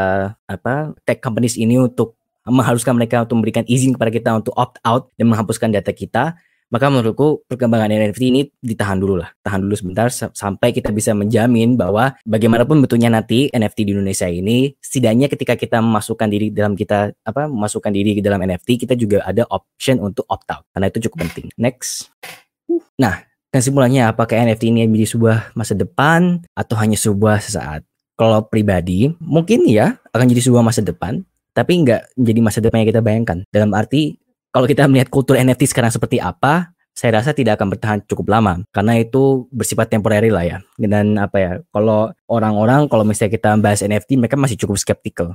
apa tech companies ini untuk mengharuskan mereka untuk memberikan izin kepada kita untuk opt out dan menghapuskan data kita, maka menurutku perkembangan NFT ini ditahan dulu lah, tahan dulu sebentar sampai kita bisa menjamin bahwa bagaimanapun betulnya nanti NFT di Indonesia ini, setidaknya ketika kita memasukkan diri dalam kita apa memasukkan diri ke dalam NFT, kita juga ada option untuk opt out karena itu cukup penting. Next. Nah, kesimpulannya apakah NFT ini menjadi sebuah masa depan atau hanya sebuah sesaat? Kalau pribadi, mungkin ya akan jadi sebuah masa depan, tapi nggak menjadi masa depan yang kita bayangkan. Dalam arti kalau kita melihat kultur NFT sekarang seperti apa, saya rasa tidak akan bertahan cukup lama karena itu bersifat temporary lah ya. Dan apa ya, kalau orang-orang kalau misalnya kita bahas NFT mereka masih cukup skeptical.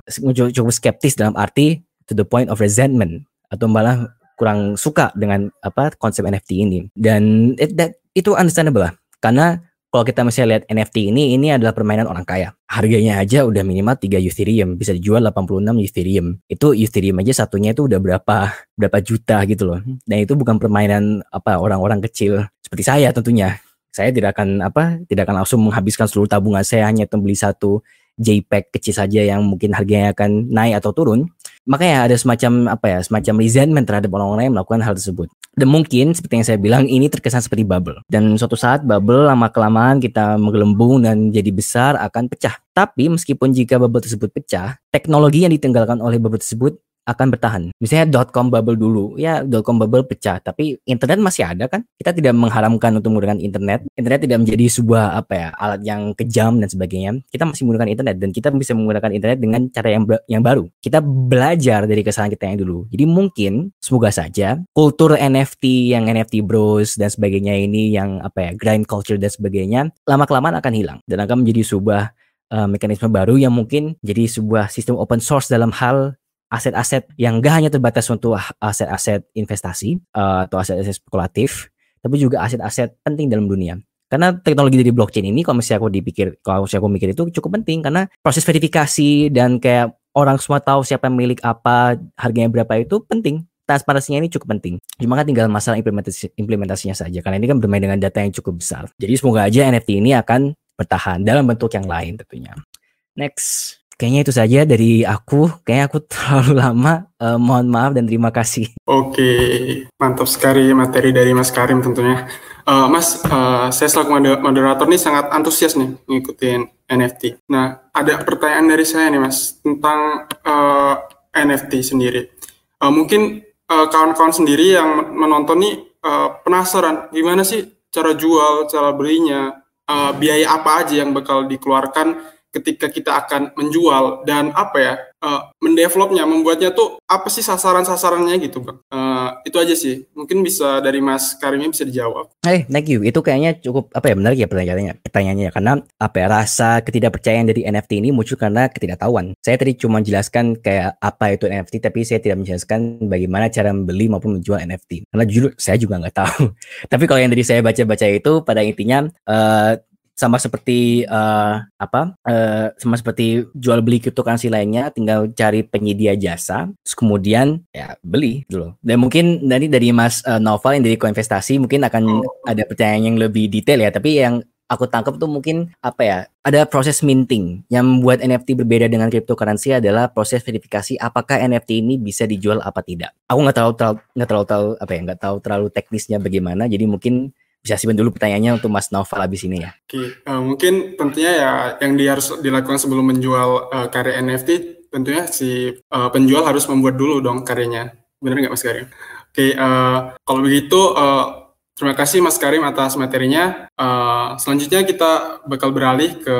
Cukup skeptis dalam arti to the point of resentment atau malah kurang suka dengan apa konsep NFT ini. Dan it, that, itu understandable lah. Karena kalau kita misalnya lihat NFT ini, ini adalah permainan orang kaya. Harganya aja udah minimal 3 Ethereum, bisa dijual 86 Ethereum. Itu Ethereum aja satunya itu udah berapa berapa juta gitu loh. Dan itu bukan permainan apa orang-orang kecil seperti saya tentunya. Saya tidak akan apa tidak akan langsung menghabiskan seluruh tabungan saya hanya untuk beli satu JPEG kecil saja yang mungkin harganya akan naik atau turun makanya ada semacam apa ya semacam resentment terhadap orang-orang yang melakukan hal tersebut. Dan mungkin seperti yang saya bilang ini terkesan seperti bubble. Dan suatu saat bubble lama kelamaan kita menggelembung dan jadi besar akan pecah. Tapi meskipun jika bubble tersebut pecah teknologi yang ditinggalkan oleh bubble tersebut akan bertahan. Misalnya dot com bubble dulu, ya dot com bubble pecah, tapi internet masih ada kan? Kita tidak mengharamkan untuk menggunakan internet. Internet tidak menjadi sebuah apa ya alat yang kejam dan sebagainya. Kita masih menggunakan internet dan kita bisa menggunakan internet dengan cara yang yang baru. Kita belajar dari kesalahan kita yang dulu. Jadi mungkin semoga saja kultur NFT yang NFT bros dan sebagainya ini yang apa ya grind culture dan sebagainya lama kelamaan akan hilang dan akan menjadi sebuah uh, mekanisme baru yang mungkin jadi sebuah sistem open source dalam hal aset-aset yang gak hanya terbatas untuk aset-aset investasi uh, atau aset-aset spekulatif, tapi juga aset-aset penting dalam dunia. Karena teknologi dari blockchain ini kalau misalnya aku dipikir, kalau misalnya aku mikir itu cukup penting karena proses verifikasi dan kayak orang semua tahu siapa yang milik apa, harganya berapa itu penting. Transparansinya ini cukup penting. Cuma kan tinggal masalah implementasi, implementasinya saja. Karena ini kan bermain dengan data yang cukup besar. Jadi semoga aja NFT ini akan bertahan dalam bentuk yang lain tentunya. Next kayaknya itu saja dari aku. Kayaknya aku terlalu lama. Uh, mohon maaf dan terima kasih. Oke, mantap sekali materi dari Mas Karim tentunya. Uh, Mas, uh, saya selaku moderator nih sangat antusias nih ngikutin NFT. Nah, ada pertanyaan dari saya nih Mas tentang uh, NFT sendiri. Uh, mungkin kawan-kawan uh, sendiri yang menonton nih uh, penasaran gimana sih cara jual, cara belinya, uh, biaya apa aja yang bakal dikeluarkan ketika kita akan menjual dan apa ya uh, mendevelopnya membuatnya tuh apa sih sasaran-sasarannya gitu bang uh, itu aja sih mungkin bisa dari Mas Karimnya bisa dijawab. Eh hey, thank you itu kayaknya cukup apa ya menarik ya pertanyaannya pertanyaannya karena apa ya rasa ketidakpercayaan dari NFT ini muncul karena ketidaktahuan. Saya tadi cuma jelaskan kayak apa itu NFT tapi saya tidak menjelaskan bagaimana cara membeli maupun menjual NFT karena jujur saya juga nggak tahu. tapi kalau yang tadi saya baca-baca itu pada intinya uh, sama seperti uh, apa uh, sama seperti jual beli cryptocurrency lainnya tinggal cari penyedia jasa terus kemudian ya beli gitu loh. Dan mungkin dari dari Mas uh, Novel yang dari koinvestasi mungkin akan oh. ada pertanyaan yang lebih detail ya tapi yang aku tangkap tuh mungkin apa ya ada proses minting. Yang membuat NFT berbeda dengan cryptocurrency adalah proses verifikasi apakah NFT ini bisa dijual apa tidak. Aku nggak terlalu nggak terlalu tahu apa ya nggak tahu terlalu teknisnya bagaimana jadi mungkin bisa simpan dulu pertanyaannya untuk Mas Novel habis ini ya. Oke, uh, mungkin tentunya ya yang dia harus dilakukan sebelum menjual uh, karya NFT, tentunya si uh, penjual harus membuat dulu dong karyanya. Benar nggak Mas Karim? Oke, uh, kalau begitu uh, terima kasih Mas Karim atas materinya. Uh, selanjutnya kita bakal beralih ke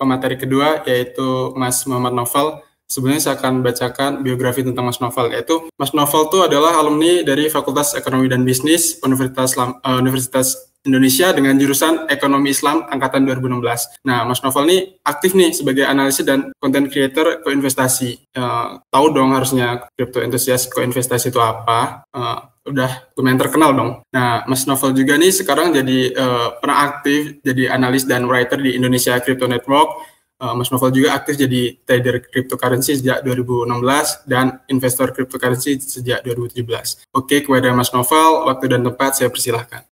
pemateri kedua yaitu Mas Muhammad Novel Sebenarnya saya akan bacakan biografi tentang Mas Novel, yaitu Mas Novel itu adalah alumni dari Fakultas Ekonomi dan Bisnis Universitas, uh, Universitas Indonesia dengan jurusan Ekonomi Islam angkatan 2016. Nah, Mas Novel ini aktif nih sebagai analis dan content creator koinvestasi. Uh, tahu dong harusnya crypto enthusiast koinvestasi itu apa. Uh, udah lumayan terkenal dong. Nah, Mas Novel juga nih sekarang jadi uh, pernah aktif jadi analis dan writer di Indonesia Crypto Network uh, Mas Novel juga aktif jadi trader cryptocurrency sejak 2016 dan investor cryptocurrency sejak 2017. Oke, kepada Mas Novel, waktu dan tempat saya persilahkan.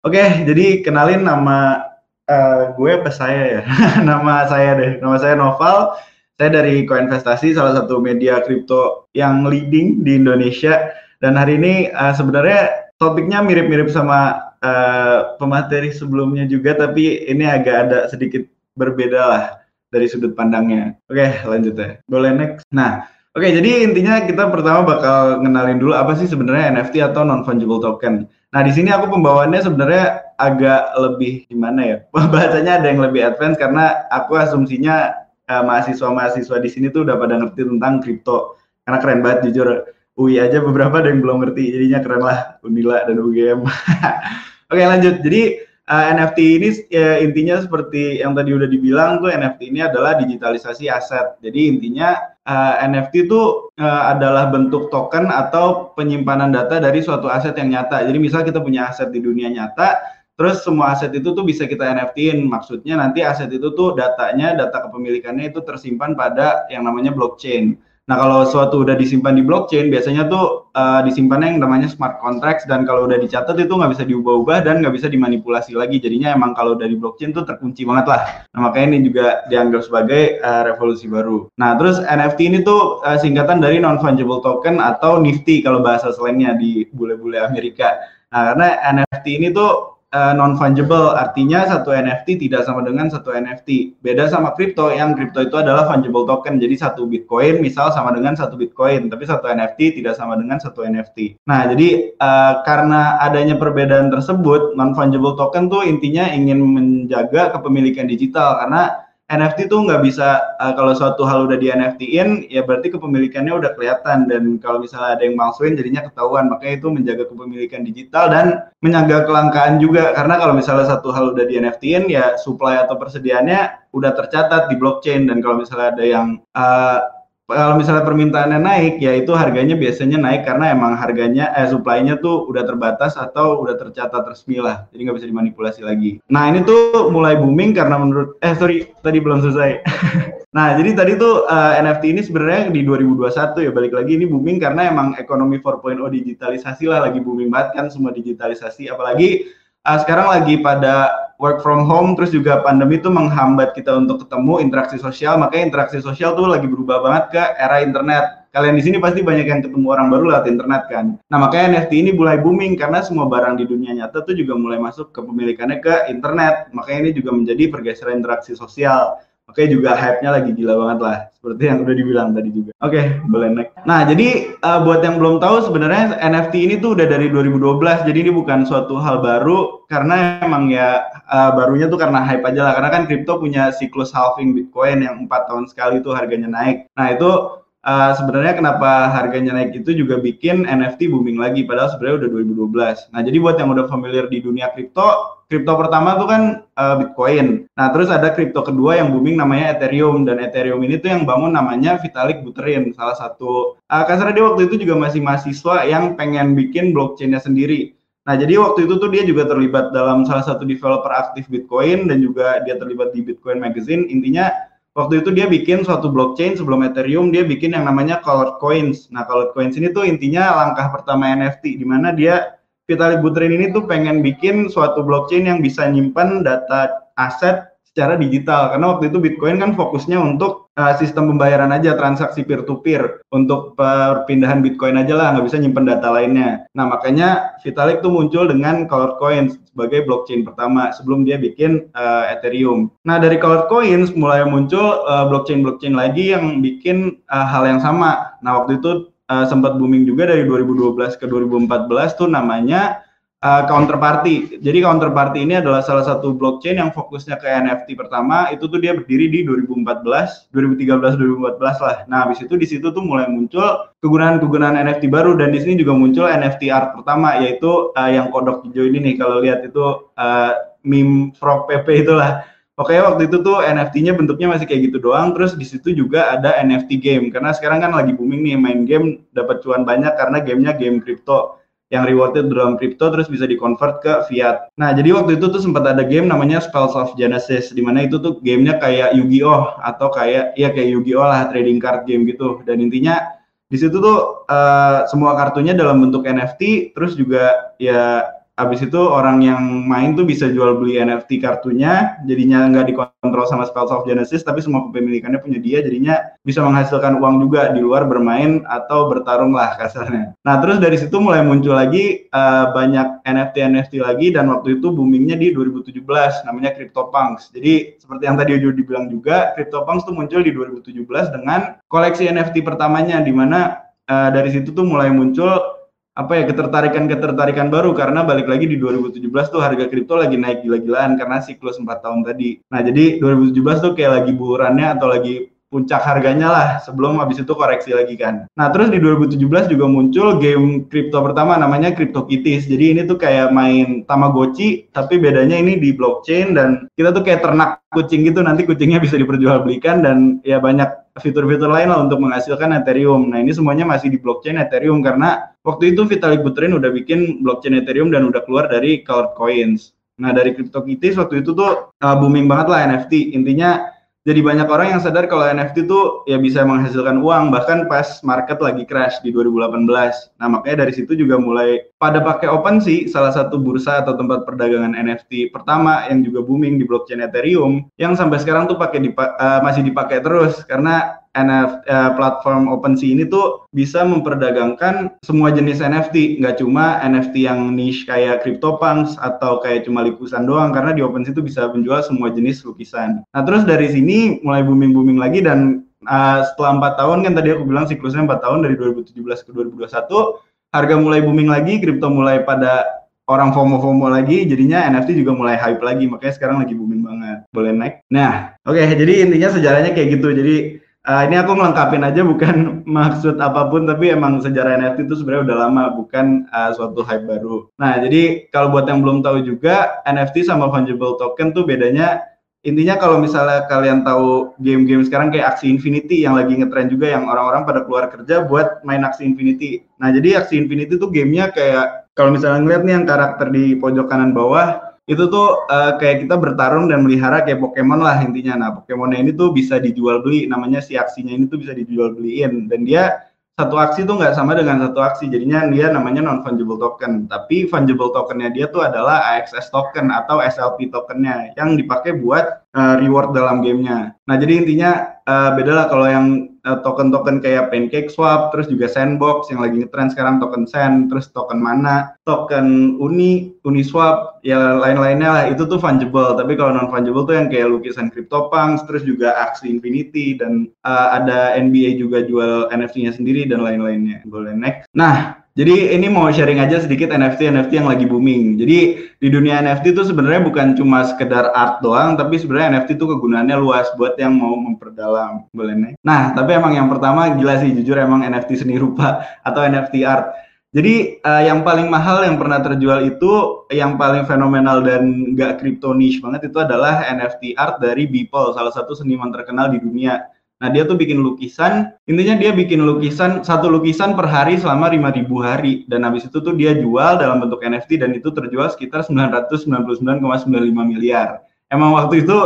Oke, jadi kenalin nama uh, gue apa saya ya? nama saya deh. Nama saya Novel. Saya dari Koinvestasi, salah satu media kripto yang leading di Indonesia. Dan hari ini uh, sebenarnya topiknya mirip-mirip sama uh, pemateri sebelumnya juga, tapi ini agak ada sedikit berbeda lah dari sudut pandangnya. Oke, lanjut ya. Boleh next. Nah, oke jadi intinya kita pertama bakal ngenalin dulu apa sih sebenarnya NFT atau non fungible token. Nah, di sini aku pembawaannya sebenarnya agak lebih gimana ya? Bahasanya ada yang lebih advance karena aku asumsinya uh, mahasiswa-mahasiswa di sini tuh udah pada ngerti tentang kripto. Karena keren banget jujur. UI aja beberapa ada yang belum ngerti, jadinya keren lah Unila dan UGM. Oke lanjut, jadi uh, eh, NFT ini ya, intinya seperti yang tadi udah dibilang tuh NFT ini adalah digitalisasi aset. Jadi intinya uh, NFT itu uh, adalah bentuk token atau penyimpanan data dari suatu aset yang nyata. Jadi misal kita punya aset di dunia nyata, Terus semua aset itu tuh bisa kita NFT-in. Maksudnya nanti aset itu tuh datanya, data kepemilikannya itu tersimpan pada yang namanya blockchain. Nah kalau suatu udah disimpan di blockchain, biasanya tuh uh, disimpannya yang namanya smart contracts dan kalau udah dicatat itu nggak bisa diubah-ubah dan nggak bisa dimanipulasi lagi. Jadinya emang kalau dari blockchain tuh terkunci banget lah. Nah makanya ini juga dianggap sebagai uh, revolusi baru. Nah terus NFT ini tuh uh, singkatan dari non fungible token atau Nifty kalau bahasa slangnya di bule-bule Amerika. Nah karena NFT ini tuh uh, eh, non fungible artinya satu NFT tidak sama dengan satu NFT beda sama kripto yang kripto itu adalah fungible token. Jadi satu bitcoin misal sama dengan satu bitcoin tapi satu NFT tidak sama dengan satu NFT nah jadi uh, karena adanya perbedaan tersebut non fungible token tuh intinya ingin menjaga kepemilikan digital. Karena NFT tuh nggak bisa uh, kalau suatu hal udah di NFT-in ya berarti kepemilikannya udah kelihatan. Dan kalau misalnya ada yang malsuin jadinya ketahuan. Makanya itu menjaga kepemilikan digital dan menjaga kelangkaan juga. Karena kalau misalnya satu hal udah di NFT-in ya supply atau persediaannya udah tercatat di blockchain. Dan kalau misalnya ada yang uh, kalau misalnya permintaannya naik ya itu harganya biasanya naik karena emang harganya eh supply-nya tuh udah terbatas atau udah tercatat resmi lah. Jadi nggak bisa dimanipulasi lagi. Nah ini tuh mulai booming karena menurut eh sorry tadi belum selesai. Nah jadi tadi tuh uh, eh, NFT ini sebenarnya di 2021 ya balik lagi ini booming karena emang ekonomi 4.0 digitalisasi lah lagi booming banget kan semua digitalisasi. Apalagi uh, sekarang lagi pada work from home terus juga pandemi itu menghambat kita untuk ketemu interaksi sosial. Makanya interaksi sosial tuh lagi berubah banget ke era internet. Kalian di sini pasti banyak yang ketemu orang baru lewat internet kan? Nah makanya NFT ini mulai booming karena semua barang di dunia nyata tuh juga mulai masuk ke pemilikannya ke internet. Makanya ini juga menjadi pergeseran interaksi sosial Oke juga hype-nya lagi gila banget lah seperti yang udah dibilang tadi juga. Oke, okay, boleh next. Nah, jadi uh, buat yang belum tahu sebenarnya NFT ini tuh udah dari 2012. Jadi ini bukan suatu hal baru karena emang ya uh, barunya tuh karena hype aja lah. Karena kan kripto punya siklus halving Bitcoin yang empat tahun sekali tuh harganya naik. Nah, itu uh, sebenarnya kenapa harganya naik itu juga bikin NFT booming lagi padahal sebenarnya udah 2012. Nah, jadi buat yang udah familiar di dunia kripto kripto pertama tuh kan uh, Bitcoin. Nah, terus ada kripto kedua yang booming namanya Ethereum dan Ethereum ini tuh yang bangun namanya Vitalik Buterin, salah satu uh, kasarnya dia waktu itu juga masih mahasiswa yang pengen bikin blockchainnya sendiri. Nah, jadi waktu itu tuh dia juga terlibat dalam salah satu developer aktif Bitcoin dan juga dia terlibat di Bitcoin Magazine. Intinya waktu itu dia bikin suatu blockchain sebelum Ethereum dia bikin yang namanya Colored Coins. Nah, Colored Coins ini tuh intinya langkah pertama NFT di mana dia Vitalik Buterin ini tuh pengen bikin suatu blockchain yang bisa nyimpan data aset secara digital karena waktu itu Bitcoin kan fokusnya untuk uh, sistem pembayaran aja transaksi peer to peer untuk perpindahan Bitcoin aja lah nggak bisa nyimpan data lainnya. Nah makanya Vitalik tuh muncul dengan Colored Coins sebagai blockchain pertama sebelum dia bikin uh, Ethereum. Nah dari Colored Coins mulai muncul uh, blockchain-blockchain lagi yang bikin uh, hal yang sama. Nah waktu itu uh, sempat booming juga dari 2012 ke 2014 tuh namanya uh, counterparty. Jadi counterparty ini adalah salah satu blockchain yang fokusnya ke NFT pertama. Itu tuh dia berdiri di 2014, 2013, 2014 lah. Nah, habis itu di situ tuh mulai muncul kegunaan-kegunaan NFT baru dan di sini juga muncul NFT art pertama yaitu uh, yang kodok hijau ini nih kalau lihat itu uh, meme frog PP itulah. Oke waktu itu tuh NFT-nya bentuknya masih kayak gitu doang. Terus di situ juga ada NFT game karena sekarang kan lagi booming nih main game dapat cuan banyak karena gamenya game crypto yang rewarded dalam crypto terus bisa dikonvert ke fiat. Nah jadi waktu itu tuh sempat ada game namanya Spells of Genesis di mana itu tuh gamenya kayak Yu-Gi-Oh atau kayak ya kayak Yu-Gi-Oh lah trading card game gitu. Dan intinya di situ tuh uh, semua kartunya dalam bentuk NFT terus juga ya Habis itu orang yang main tuh bisa jual beli NFT kartunya, jadinya nggak dikontrol sama Spells of Genesis, tapi semua kepemilikannya punya dia, jadinya bisa menghasilkan uang juga di luar bermain atau bertarung lah kasarnya. Nah terus dari situ mulai muncul lagi uh, banyak NFT-NFT lagi dan waktu itu boomingnya di 2017, namanya CryptoPunks. Jadi seperti yang tadi Ujo dibilang juga, CryptoPunks tuh muncul di 2017 dengan koleksi NFT pertamanya, di mana uh, dari situ tuh mulai muncul apa ya ketertarikan-ketertarikan baru karena balik lagi di 2017 tuh harga kripto lagi naik gila-gilaan karena siklus 4 tahun tadi. Nah, jadi 2017 tuh kayak lagi burannya atau lagi puncak harganya lah sebelum habis itu koreksi lagi kan. Nah terus di 2017 juga muncul game kripto pertama namanya CryptoKitties. Jadi ini tuh kayak main Tamagotchi tapi bedanya ini di blockchain dan kita tuh kayak ternak kucing gitu nanti kucingnya bisa diperjualbelikan dan ya banyak fitur-fitur lain lah untuk menghasilkan Ethereum. Nah ini semuanya masih di blockchain Ethereum karena waktu itu Vitalik Buterin udah bikin blockchain Ethereum dan udah keluar dari Cloud Coins. Nah dari CryptoKitties waktu itu tuh uh, booming banget lah NFT. Intinya jadi banyak orang yang sadar kalau NFT itu ya bisa menghasilkan uang bahkan pas market lagi crash di 2018. Nah makanya dari situ juga mulai pada pakai OpenSea salah satu bursa atau tempat perdagangan NFT pertama yang juga booming di blockchain Ethereum yang sampai sekarang tuh pakai uh, masih dipakai terus karena NF, uh, platform OpenSea ini tuh bisa memperdagangkan semua jenis NFT, nggak cuma NFT yang niche kayak CryptoPunks atau kayak cuma lukisan doang, karena di OpenSea itu bisa menjual semua jenis lukisan. Nah terus dari sini mulai booming-booming lagi dan uh, setelah empat tahun kan tadi aku bilang siklusnya empat tahun dari 2017 ke 2021, harga mulai booming lagi, kripto mulai pada orang FOMO-FOMO lagi, jadinya NFT juga mulai hype lagi, makanya sekarang lagi booming banget. Boleh naik? Nah, oke, okay, jadi intinya sejarahnya kayak gitu. Jadi Uh, ini aku ngelengkapin aja bukan maksud apa pun tapi emang sejarah NFT itu sebenarnya udah lama bukan uh, suatu hype baru. Nah jadi kalau buat yang belum tahu juga NFT sama fungible token tuh bedanya intinya kalau misalnya kalian tahu game-game sekarang kayak aksi Infinity yang lagi ngetren juga yang orang-orang pada keluar kerja buat main aksi Infinity. Nah jadi aksi Infinity tuh gamenya kayak kalau misalnya ngeliat nih yang karakter di pojok kanan bawah itu tuh uh, kayak kita bertarung dan melihara kayak Pokemon lah intinya. Nah, Pokemonnya ini tuh bisa dijual beli, namanya si aksinya ini tuh bisa dijual beliin dan dia satu aksi tuh nggak sama dengan satu aksi, jadinya dia namanya non fungible token. Tapi fungible tokennya dia tuh adalah AXS token atau SLP tokennya yang dipakai buat uh, reward dalam gamenya. Nah, jadi intinya uh, beda lah kalau yang token-token kayak Pancake Swap, terus juga Sandbox yang lagi ngetren sekarang token Sand, terus token Mana, token Uni, Uniswap, ya lain-lainnya lah itu tuh fungible. Tapi kalau non fungible tuh yang kayak lukisan CryptoPunks, terus juga Axie Infinity dan uh, ada NBA juga jual NFT-nya sendiri dan lain-lainnya. Boleh next. Nah, jadi ini mau sharing aja sedikit NFT NFT yang lagi booming. Jadi di dunia NFT itu sebenarnya bukan cuma sekedar art doang, tapi sebenarnya NFT itu kegunaannya luas buat yang mau memperdalam. Boleh nih. Nah, tapi emang yang pertama gila sih jujur emang NFT seni rupa atau NFT art. Jadi uh, yang paling mahal yang pernah terjual itu yang paling fenomenal dan gak crypto niche banget itu adalah NFT art dari Beeple, salah satu seniman terkenal di dunia. Nah dia tuh bikin lukisan, intinya dia bikin lukisan satu lukisan per hari selama 5000 hari dan habis itu tuh dia jual dalam bentuk NFT dan itu terjual sekitar 999,95 miliar. Emang waktu itu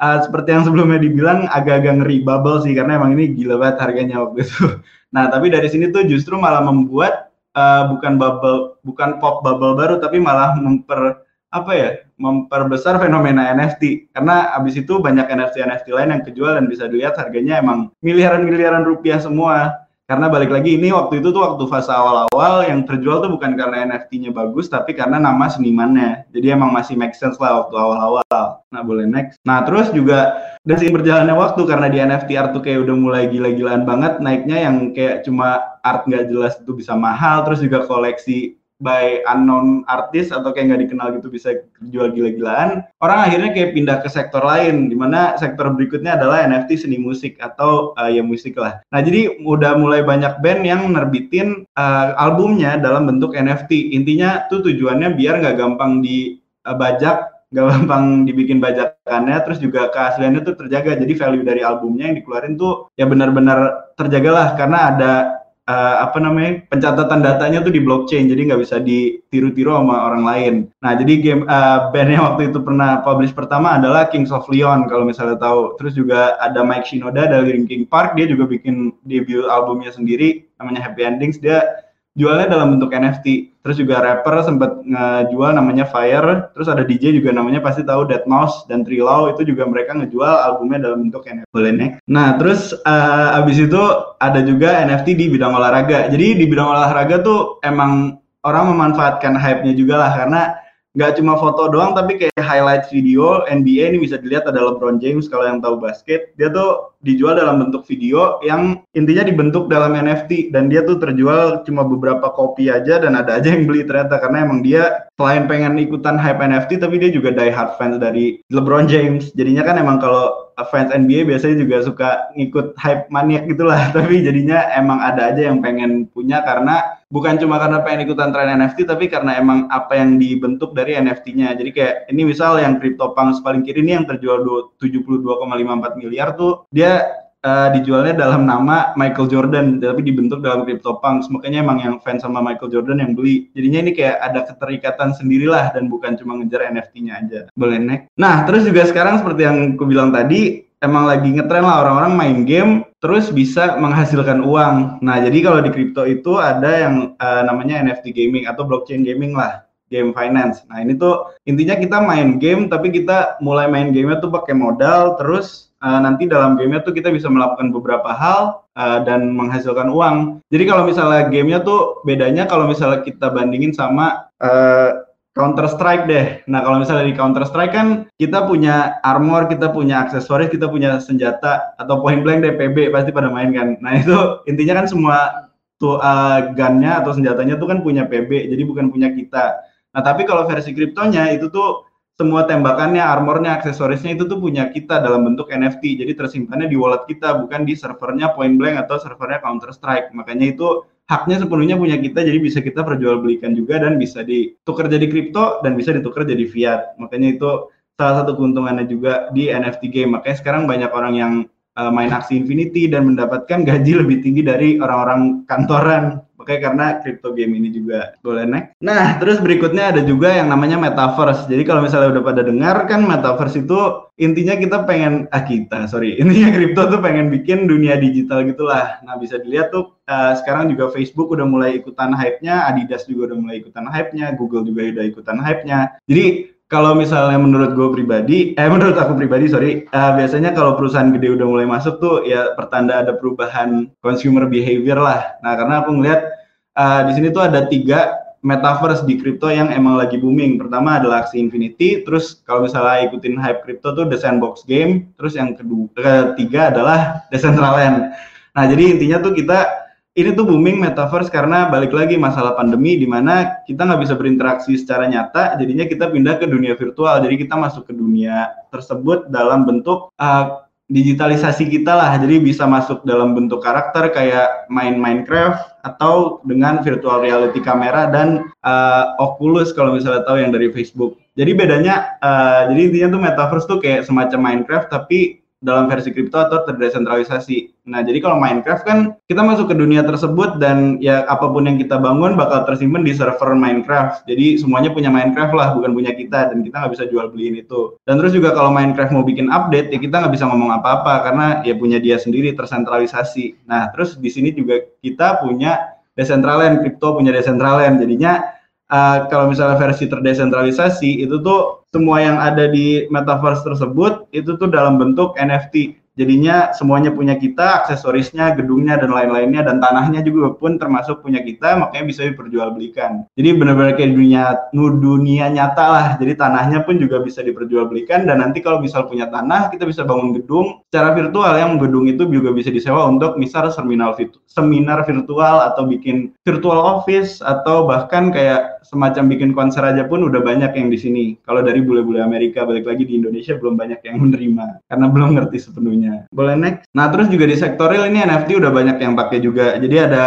uh, seperti yang sebelumnya dibilang agak-agak ngeri bubble sih karena emang ini gila banget harganya waktu itu. Nah tapi dari sini tuh justru malah membuat uh, bukan bubble, bukan pop bubble baru tapi malah memper apa ya memperbesar fenomena NFT karena abis itu banyak NFT NFT lain yang kejual dan bisa dilihat harganya emang miliaran miliaran rupiah semua. Karena balik lagi ini waktu itu tuh waktu fase awal-awal yang terjual tuh bukan karena NFT-nya bagus tapi karena nama senimannya. Jadi emang masih make sense lah waktu awal-awal. Nah boleh next. Nah terus juga dan sih berjalannya waktu karena di NFT art tuh kayak udah mulai gila-gilaan banget naiknya yang kayak cuma art nggak jelas itu bisa mahal terus juga koleksi by unknown artis atau kayak nggak dikenal gitu bisa jual gila-gilaan orang akhirnya kayak pindah ke sektor lain di mana sektor berikutnya adalah NFT seni musik atau uh, ya musik lah. Nah jadi udah mulai banyak band yang nerbitin uh, albumnya dalam bentuk NFT intinya tuh tujuannya biar nggak gampang dibajak uh, nggak gampang dibikin bajakannya terus juga keasliannya tuh terjaga. Jadi value dari albumnya yang dikeluarin tuh ya benar-benar terjaga lah karena ada uh, apa namanya pencatatan datanya tuh di blockchain jadi nggak bisa ditiru-tiru sama orang lain. Nah jadi game uh, band yang waktu itu pernah publish pertama adalah Kings of Leon kalau misalnya tahu. Terus juga ada Mike Shinoda dari Linkin Park dia juga bikin debut albumnya sendiri namanya Happy Endings dia jualnya dalam bentuk NFT. Terus juga rapper sempat ngejual namanya Fire, terus ada DJ juga namanya pasti tahu Dead Mouse dan Trilau itu juga mereka ngejual albumnya dalam bentuk NFT. Boleh nih. Nah, terus uh, abis itu ada juga NFT di bidang olahraga. Jadi di bidang olahraga tuh emang orang memanfaatkan hype-nya juga lah karena nggak cuma foto doang tapi kayak highlight video NBA ini bisa dilihat ada LeBron James kalau yang tahu basket dia tuh dijual dalam bentuk video yang intinya dibentuk dalam NFT dan dia tuh terjual cuma beberapa kopi aja dan ada aja yang beli ternyata karena emang dia selain pengen ikutan hype NFT tapi dia juga die hard fans dari LeBron James. Jadinya kan emang kalau fans NBA biasanya juga suka ngikut hype maniak gitulah. Tapi jadinya emang ada aja yang pengen punya karena bukan cuma karena pengen ikutan tren NFT tapi karena emang apa yang dibentuk dari NFT-nya jadi kayak ini misal yang CryptoPunks paling kiri ini yang terjual 72,54 miliar tuh dia uh, dijualnya dalam nama Michael Jordan tapi dibentuk dalam CryptoPunks makanya emang yang fans sama Michael Jordan yang beli. Jadinya ini kayak ada keterikatan sendirilah dan bukan cuma ngejar NFT-nya aja. Boleh naik? Nah terus juga sekarang seperti yang aku bilang tadi emang lagi ngetren lah orang-orang main game terus bisa menghasilkan uang. Nah jadi kalau di crypto itu ada yang uh, namanya NFT gaming atau blockchain gaming lah game finance. Nah ini tuh intinya kita main game tapi kita mulai main gamenya tuh pakai modal terus uh, nanti dalam gamenya tuh kita bisa melakukan beberapa hal uh, dan menghasilkan uang. Jadi kalau misalnya gamenya tuh bedanya kalau misalnya kita bandingin sama uh, Counter Strike deh. Nah kalau misalnya di Counter Strike kan kita punya armor, kita punya aksesoris, kita punya senjata atau point blank DPB pasti pada main kan. Nah itu intinya kan semua tuh uh, gunnya atau senjatanya tuh kan punya PB, jadi bukan punya kita. Nah tapi kalau versi kriptonya itu tuh semua tembakannya, armornya, aksesorisnya itu tuh punya kita dalam bentuk NFT. Jadi tersimpannya di wallet kita, bukan di servernya Point Blank atau servernya Counter Strike. Makanya itu haknya sepenuhnya punya kita, jadi bisa kita perjualbelikan juga dan bisa ditukar jadi kripto dan bisa ditukar jadi fiat. Makanya itu salah satu keuntungannya juga di NFT game. Makanya sekarang banyak orang yang uh, main aksi Infinity dan mendapatkan gaji lebih tinggi dari orang-orang kantoran Oke, karena crypto game ini juga boleh naik. Nah, terus berikutnya ada juga yang namanya metaverse. Jadi kalau misalnya udah pada dengar kan metaverse itu intinya kita pengen ah kita sorry intinya crypto tuh pengen bikin dunia digital gitulah. Nah bisa dilihat tuh uh, sekarang juga Facebook udah mulai ikutan hype-nya, Adidas juga udah mulai ikutan hype-nya, Google juga udah ikutan hype-nya. Jadi kalau misalnya menurut gue pribadi, eh menurut aku pribadi sorry, uh, biasanya kalau perusahaan gede udah mulai masuk tuh ya pertanda ada perubahan consumer behavior lah. Nah karena aku ngeliat uh, di sini tuh ada tiga metaverse di crypto yang emang lagi booming. Pertama adalah aksi Infinity, terus kalau misalnya ikutin hype crypto tuh The Sandbox Game, terus yang kedua, ketiga adalah Decentraland. Nah jadi intinya tuh kita ini tuh booming metaverse karena balik lagi masalah pandemi di mana kita nggak bisa berinteraksi secara nyata, jadinya kita pindah ke dunia virtual. Jadi kita masuk ke dunia tersebut dalam bentuk uh, digitalisasi kita lah. Jadi bisa masuk dalam bentuk karakter kayak main Minecraft atau dengan virtual reality kamera dan uh, Oculus kalau misalnya tahu yang dari Facebook. Jadi bedanya, uh, jadi intinya tuh metaverse tuh kayak semacam Minecraft tapi dalam versi kripto atau terdesentralisasi. Nah, jadi kalau Minecraft kan kita masuk ke dunia tersebut dan ya apa pun yang kita bangun bakal tersimpan di server Minecraft. Jadi semuanya punya Minecraft lah, bukan punya kita dan kita nggak bisa jual beliin itu. Dan terus juga kalau Minecraft mau bikin update ya kita nggak bisa ngomong apa-apa karena ya punya dia sendiri tersentralisasi. Nah, terus di sini juga kita punya Decentraland, kripto punya Decentraland. Jadinya uh, kalau misalnya versi terdesentralisasi itu tuh semua yang ada di metaverse tersebut itu tuh dalam bentuk NFT. Jadinya semuanya punya kita, aksesorisnya, gedungnya dan lain-lainnya dan tanahnya juga pun termasuk punya kita, makanya bisa diperjualbelikan. Jadi benar-benar kayak dunia dunia nyata lah. Jadi tanahnya pun juga bisa diperjualbelikan dan nanti kalau misal punya tanah, kita bisa bangun gedung secara virtual yang gedung itu juga bisa disewa untuk misal seminar seminar virtual atau bikin virtual office atau bahkan kayak semacam bikin konser aja pun udah banyak yang di sini. Kalau dari bule-bule Amerika balik lagi di Indonesia belum banyak yang menerima karena belum ngerti sepenuhnya. Boleh next. Nah terus juga di sektor real ini NFT udah banyak yang pakai juga. Jadi ada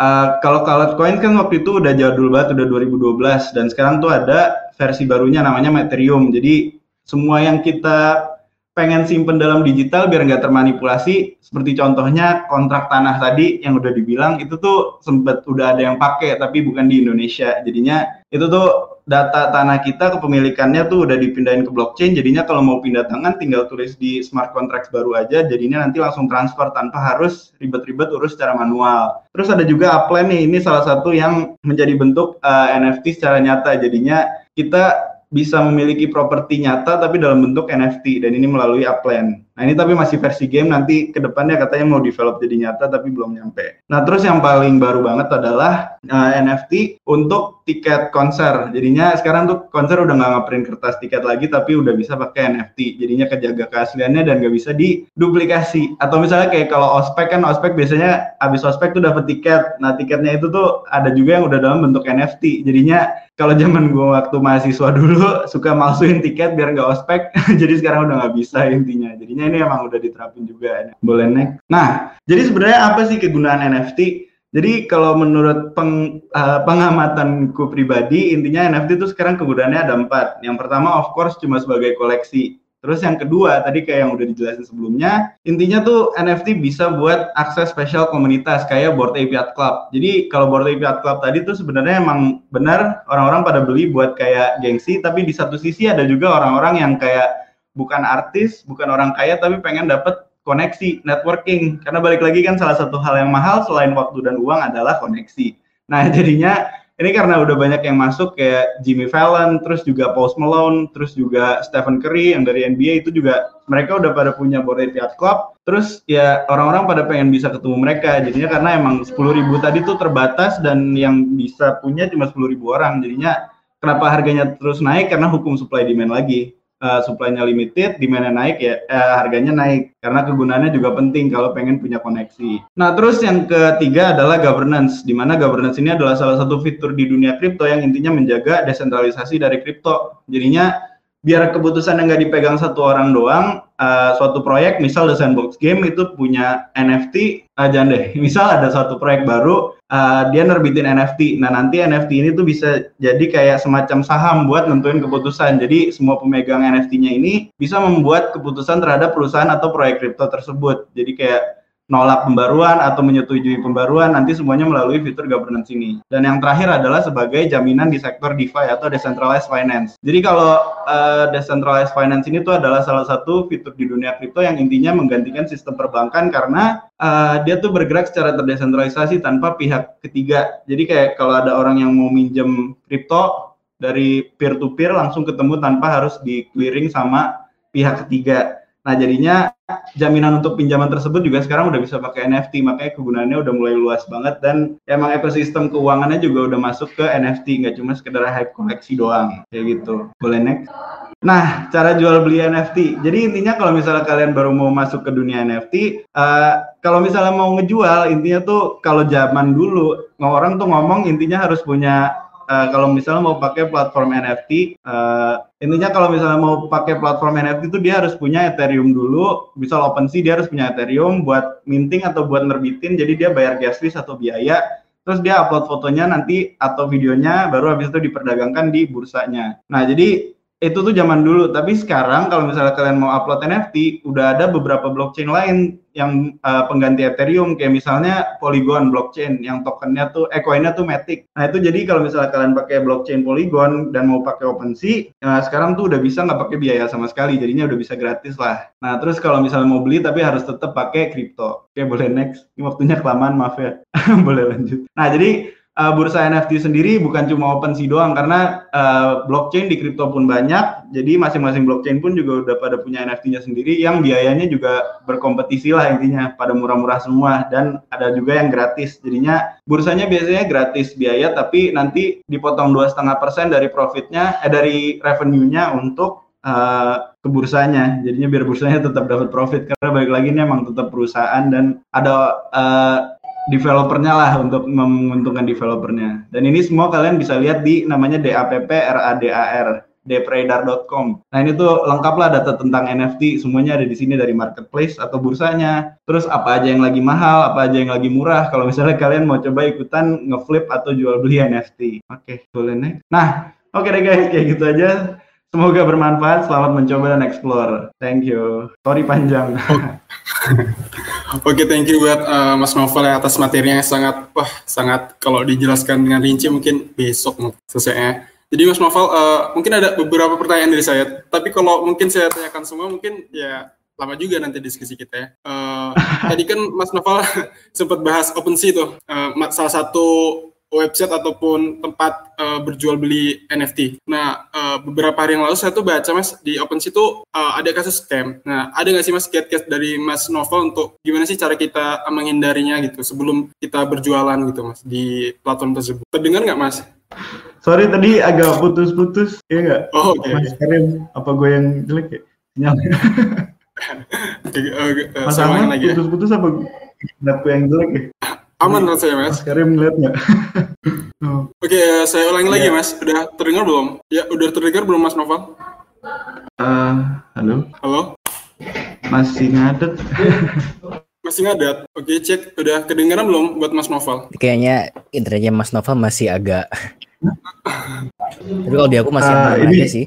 uh, kalau kalau coin kan waktu itu udah jadul banget udah 2012 dan sekarang tuh ada versi barunya namanya Ethereum. Jadi semua yang kita pengen simpen dalam digital biar nggak termanipulasi. Seperti contohnya kontrak tanah tadi yang udah dibilang itu tuh sempet udah ada yang pakai tapi bukan di Indonesia. Jadinya itu tuh data tanah kita kepemilikannya tuh udah dipindahin ke blockchain. Jadinya kalau mau pindah tangan tinggal tulis di smart contracts baru aja. Jadinya nanti langsung transfer tanpa harus ribet-ribet urus secara manual. Terus ada juga upline nih. Ini salah satu yang menjadi bentuk uh, eh, NFT secara nyata. Jadinya kita bisa memiliki properti nyata tapi dalam bentuk NFT dan ini melalui upland. Nah ini tapi masih versi game nanti ke depannya katanya mau develop jadi nyata tapi belum nyampe. Nah terus yang paling baru banget adalah uh, eh, NFT untuk tiket konser. Jadinya sekarang tuh konser udah nggak ngeprint kertas tiket lagi tapi udah bisa pakai NFT. Jadinya kejaga keasliannya dan nggak bisa diduplikasi. Atau misalnya kayak kalau ospek kan ospek biasanya abis ospek tuh dapat tiket. Nah tiketnya itu tuh ada juga yang udah dalam bentuk NFT. Jadinya kalau zaman gue waktu mahasiswa dulu suka malsuin tiket biar nggak ospek jadi sekarang udah nggak bisa intinya jadinya ini emang udah diterapin juga boleh nek nah jadi sebenarnya apa sih kegunaan NFT jadi kalau menurut peng, uh, pengamatanku pribadi intinya NFT itu sekarang kegunaannya ada empat yang pertama of course cuma sebagai koleksi Terus yang kedua, tadi kayak yang udah dijelasin sebelumnya, intinya tuh NFT bisa buat akses spesial komunitas kayak Board Ape Yacht Club. Jadi kalau Board Ape Yacht Club tadi tuh sebenarnya emang benar orang-orang pada beli buat kayak gengsi, tapi di satu sisi ada juga orang-orang yang kayak bukan artis, bukan orang kaya, tapi pengen dapet koneksi, networking. Karena balik lagi kan salah satu hal yang mahal selain waktu dan uang adalah koneksi. Nah jadinya ini karena udah banyak yang masuk kayak Jimmy Fallon, terus juga Post Malone, terus juga Stephen Curry yang dari NBA itu juga mereka udah pada punya Bored Yacht Club. Terus ya orang-orang pada pengen bisa ketemu mereka. Jadinya karena emang 10 ribu tadi tuh terbatas dan yang bisa punya cuma 10 ribu orang. Jadinya kenapa harganya terus naik karena hukum supply demand lagi uh, supply-nya limited, demand-nya naik ya uh, harganya naik karena kegunaannya juga penting kalau pengen punya koneksi. Nah, terus yang ketiga adalah governance di mana governance ini adalah salah satu fitur di dunia kripto yang intinya menjaga desentralisasi dari kripto. Jadinya biar keputusan yang nggak dipegang satu orang doang, uh, suatu proyek, misal The Sandbox Game itu punya NFT, uh, deh, misal ada suatu proyek baru, uh, dia nerbitin NFT, nah nanti NFT ini tuh bisa jadi kayak semacam saham buat nentuin keputusan, jadi semua pemegang NFT-nya ini bisa membuat keputusan terhadap perusahaan atau proyek kripto tersebut, jadi kayak nolak pembaruan atau menyetujui pembaruan nanti semuanya melalui fitur governance ini. Dan yang terakhir adalah sebagai jaminan di sektor DeFi atau decentralized finance. Jadi kalau uh, decentralized finance ini tuh adalah salah satu fitur di dunia kripto yang intinya menggantikan sistem perbankan karena uh, dia tuh bergerak secara terdesentralisasi tanpa pihak ketiga. Jadi kayak kalau ada orang yang mau minjem kripto dari peer to peer langsung ketemu tanpa harus di clearing sama pihak ketiga. Nah, jadinya jaminan untuk pinjaman tersebut juga sekarang udah bisa pakai NFT, makanya kegunaannya udah mulai luas banget dan emang ekosistem keuangannya juga udah masuk ke NFT, nggak cuma sekedar hype koleksi doang, kayak gitu. Boleh next? Nah, cara jual beli NFT. Jadi intinya kalau misalnya kalian baru mau masuk ke dunia NFT, uh, eh, kalau misalnya mau ngejual, intinya tuh kalau zaman dulu orang tuh ngomong intinya harus punya uh, kalau misalnya mau pakai platform NFT, uh, eh, intinya kalau misalnya mau pakai platform NFT itu dia harus punya Ethereum dulu, misal OpenSea dia harus punya Ethereum buat minting atau buat nerbitin, jadi dia bayar gas fees atau biaya, terus dia upload fotonya nanti atau videonya, baru habis itu diperdagangkan di bursanya. Nah jadi itu tuh zaman dulu, tapi sekarang kalau misalnya kalian mau upload NFT, udah ada beberapa blockchain lain yang uh, pengganti Ethereum, kayak misalnya Polygon blockchain yang tokennya tuh, eh koinnya tuh Matic. Nah itu jadi kalau misalnya kalian pakai blockchain Polygon dan mau pakai OpenSea, uh, sekarang tuh udah bisa nggak pakai biaya sama sekali, jadinya udah bisa gratis lah. Nah terus kalau misalnya mau beli tapi harus tetap pakai crypto. Oke boleh next, ini waktunya kelamaan maaf ya, boleh lanjut. Nah jadi uh, bursa NFT sendiri bukan cuma OpenSea doang karena uh, blockchain di kripto pun banyak. Jadi masing-masing blockchain pun juga udah pada punya NFT-nya sendiri yang biayanya juga berkompetisi lah intinya pada murah-murah semua dan ada juga yang gratis. Jadinya bursanya biasanya gratis biaya tapi nanti dipotong dua setengah persen dari profitnya eh dari revenue-nya untuk uh, ke bursanya. Jadinya biar bursanya tetap dapat profit karena balik lagi ini emang tetap perusahaan dan ada uh, developernya lah untuk menguntungkan developernya. Dan ini semua kalian bisa lihat di namanya DAPP RADAR depredar.com. Nah ini tuh lengkap lah data tentang NFT, semuanya ada di sini dari marketplace atau bursanya. Terus apa aja yang lagi mahal, apa aja yang lagi murah. Kalau misalnya kalian mau coba ikutan ngeflip atau jual beli NFT. Oke, okay, boleh nih. Nah, oke okay deh guys, kayak gitu aja. Semoga bermanfaat, selamat mencoba dan explore. Thank you. Sorry panjang. Oke, okay, thank you buat uh, Mas Novel ya atas materinya yang sangat, wah, sangat kalau dijelaskan dengan rinci mungkin besok selesainya. Jadi Mas Novel, uh, mungkin ada beberapa pertanyaan dari saya. Tapi kalau mungkin saya tanyakan semua, mungkin ya lama juga nanti diskusi kita ya. Uh, tadi kan Mas Novel sempat bahas OpenSea tuh, uh, salah satu website ataupun tempat uh, berjual beli NFT. Nah, uh, beberapa hari yang lalu saya tuh baca mas di OpenSea tuh uh, ada kasus scam. Nah, ada nggak sih mas kiat-kiat dari Mas Novel untuk gimana sih cara kita menghindarinya gitu sebelum kita berjualan gitu mas di platform tersebut? Terdengar nggak mas? Sorry tadi agak putus-putus, ya nggak? Oh, oke. Okay, mas Karim, apa gue yang jelek ya? Sinyalnya. Mas Ahmad ya. putus-putus apa gue yang jelek ya? Aman rasanya mas. Mas Karim ngeliat nggak? oh. Oke, okay, saya ulangi ya. lagi iya. mas. Udah terdengar belum? Ya, udah terdengar belum mas Noval? Uh, halo. Halo. Masih ngadet. masih ngadet. Oke, cek. Udah kedengaran belum buat mas Noval? Kayaknya internetnya mas Noval masih agak tapi kalau di aku masih uh, ini aja sih.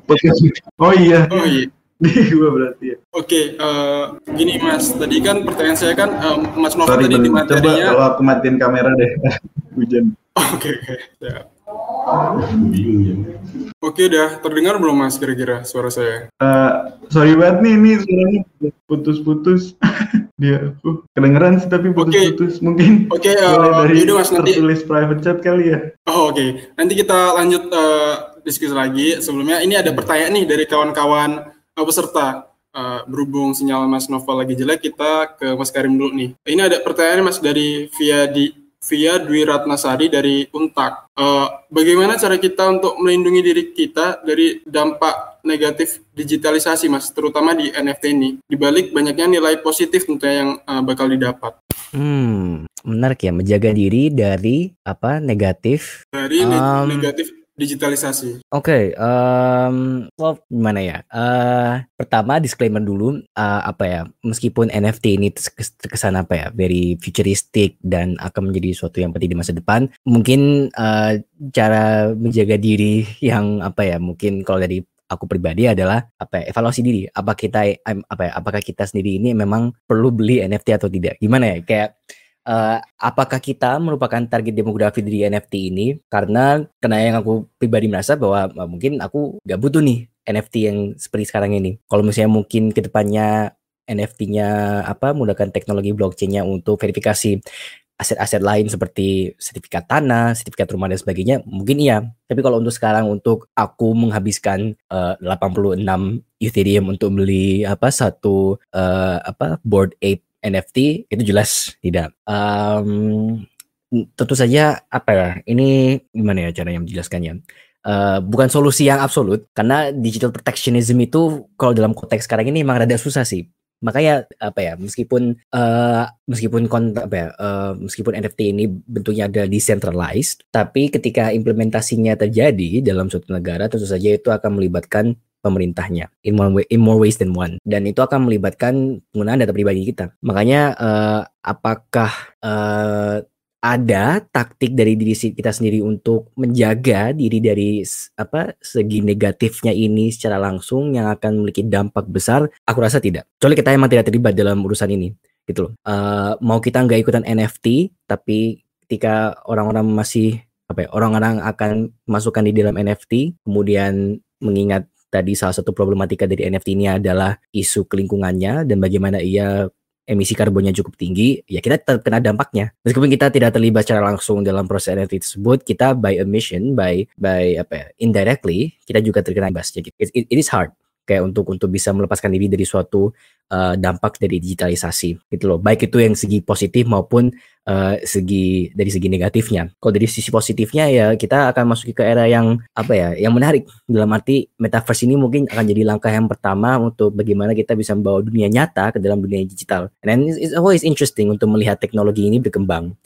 Oh iya. Oh iya. Di gua berarti ya. Oke, okay, uh, eh, gini Mas, tadi kan pertanyaan saya kan uh, Mas Novel tadi di materinya. Coba kalau aku matiin kamera deh, hujan. Oke, oke. Ya. Oke, udah terdengar belum Mas kira-kira suara saya? Uh, sorry banget nih, ini suaranya putus-putus. Dia, uh, kedengeran sih tapi putus-putus. Okay. Mungkin Oke, okay, uh, dari yaudah, Mas, nanti... tertulis private chat kali ya. Oh, oke. Okay. Nanti kita lanjut uh, diskusi lagi. Sebelumnya ini ada pertanyaan nih dari kawan-kawan uh, peserta. Uh, berhubung sinyal Mas Nova lagi jelek, kita ke Mas Karim dulu nih. Ini ada pertanyaan Mas dari via di via Dwi Ratnasari dari Untak. Uh, bagaimana cara kita untuk melindungi diri kita dari dampak negatif digitalisasi, Mas, terutama di NFT ini? Di balik banyaknya nilai positif tentunya yang uh, bakal didapat. Hmm, menarik ya, menjaga diri dari apa negatif? Dari um, negatif digitalisasi. Oke, okay, um, well, gimana ya? Uh, pertama disclaimer dulu, uh, apa ya? Meskipun NFT ini terkesan apa ya, very futuristic dan akan menjadi suatu yang penting di masa depan, mungkin uh, cara menjaga diri yang apa ya? Mungkin kalau dari aku pribadi adalah apa ya, evaluasi diri apa kita apa ya, apakah kita sendiri ini memang perlu beli NFT atau tidak gimana ya kayak uh, apakah kita merupakan target demografi dari NFT ini karena karena yang aku pribadi merasa bahwa uh, mungkin aku gak butuh nih NFT yang seperti sekarang ini. Kalau misalnya mungkin ke depannya NFT-nya apa menggunakan teknologi blockchain-nya untuk verifikasi aset-aset lain seperti sertifikat tanah, sertifikat rumah dan sebagainya, mungkin iya. Tapi kalau untuk sekarang untuk aku menghabiskan uh, 86 Ethereum untuk beli apa satu uh, apa board ape NFT itu jelas tidak. Um, tentu saja apa ya ini gimana ya cara yang menjelaskannya. Uh, bukan solusi yang absolut karena digital protectionism itu kalau dalam konteks sekarang ini memang rada susah sih makanya apa ya meskipun uh, meskipun kon apa ya uh, meskipun NFT ini bentuknya ada decentralized tapi ketika implementasinya terjadi dalam suatu negara tentu saja itu akan melibatkan pemerintahnya in more, way, in more ways than one. Dan itu akan melibatkan penggunaan data pribadi kita. Makanya uh, apakah uh, ada taktik dari diri kita sendiri untuk menjaga diri dari apa segi negatifnya ini secara langsung yang akan memiliki dampak besar? Aku rasa tidak. Kecuali kita emang tidak terlibat dalam urusan ini gitu loh. Uh, mau kita nggak ikutan NFT tapi ketika orang-orang masih apa ya orang-orang akan masukkan di dalam NFT kemudian mengingat tadi salah satu problematika dari NFT ini adalah isu kelingkungannya dan bagaimana ia emisi karbonnya cukup tinggi, ya kita tetap kena dampaknya. Meskipun kita tidak terlibat secara langsung dalam proses NFT tersebut, kita by emission, by by apa ya, indirectly, kita juga terkena imbas. Jadi it, it, it is hard kayak untuk untuk bisa melepaskan diri dari suatu uh, dampak dari digitalisasi gitu loh. Baik itu yang segi positif maupun uh, segi dari segi negatifnya. Kalau dari sisi positifnya ya kita akan masuk ke era yang apa ya yang menarik. Dalam arti metaverse ini mungkin akan jadi langkah yang pertama untuk bagaimana kita bisa membawa dunia nyata ke dalam dunia digital. And it's always interesting untuk melihat teknologi ini berkembang.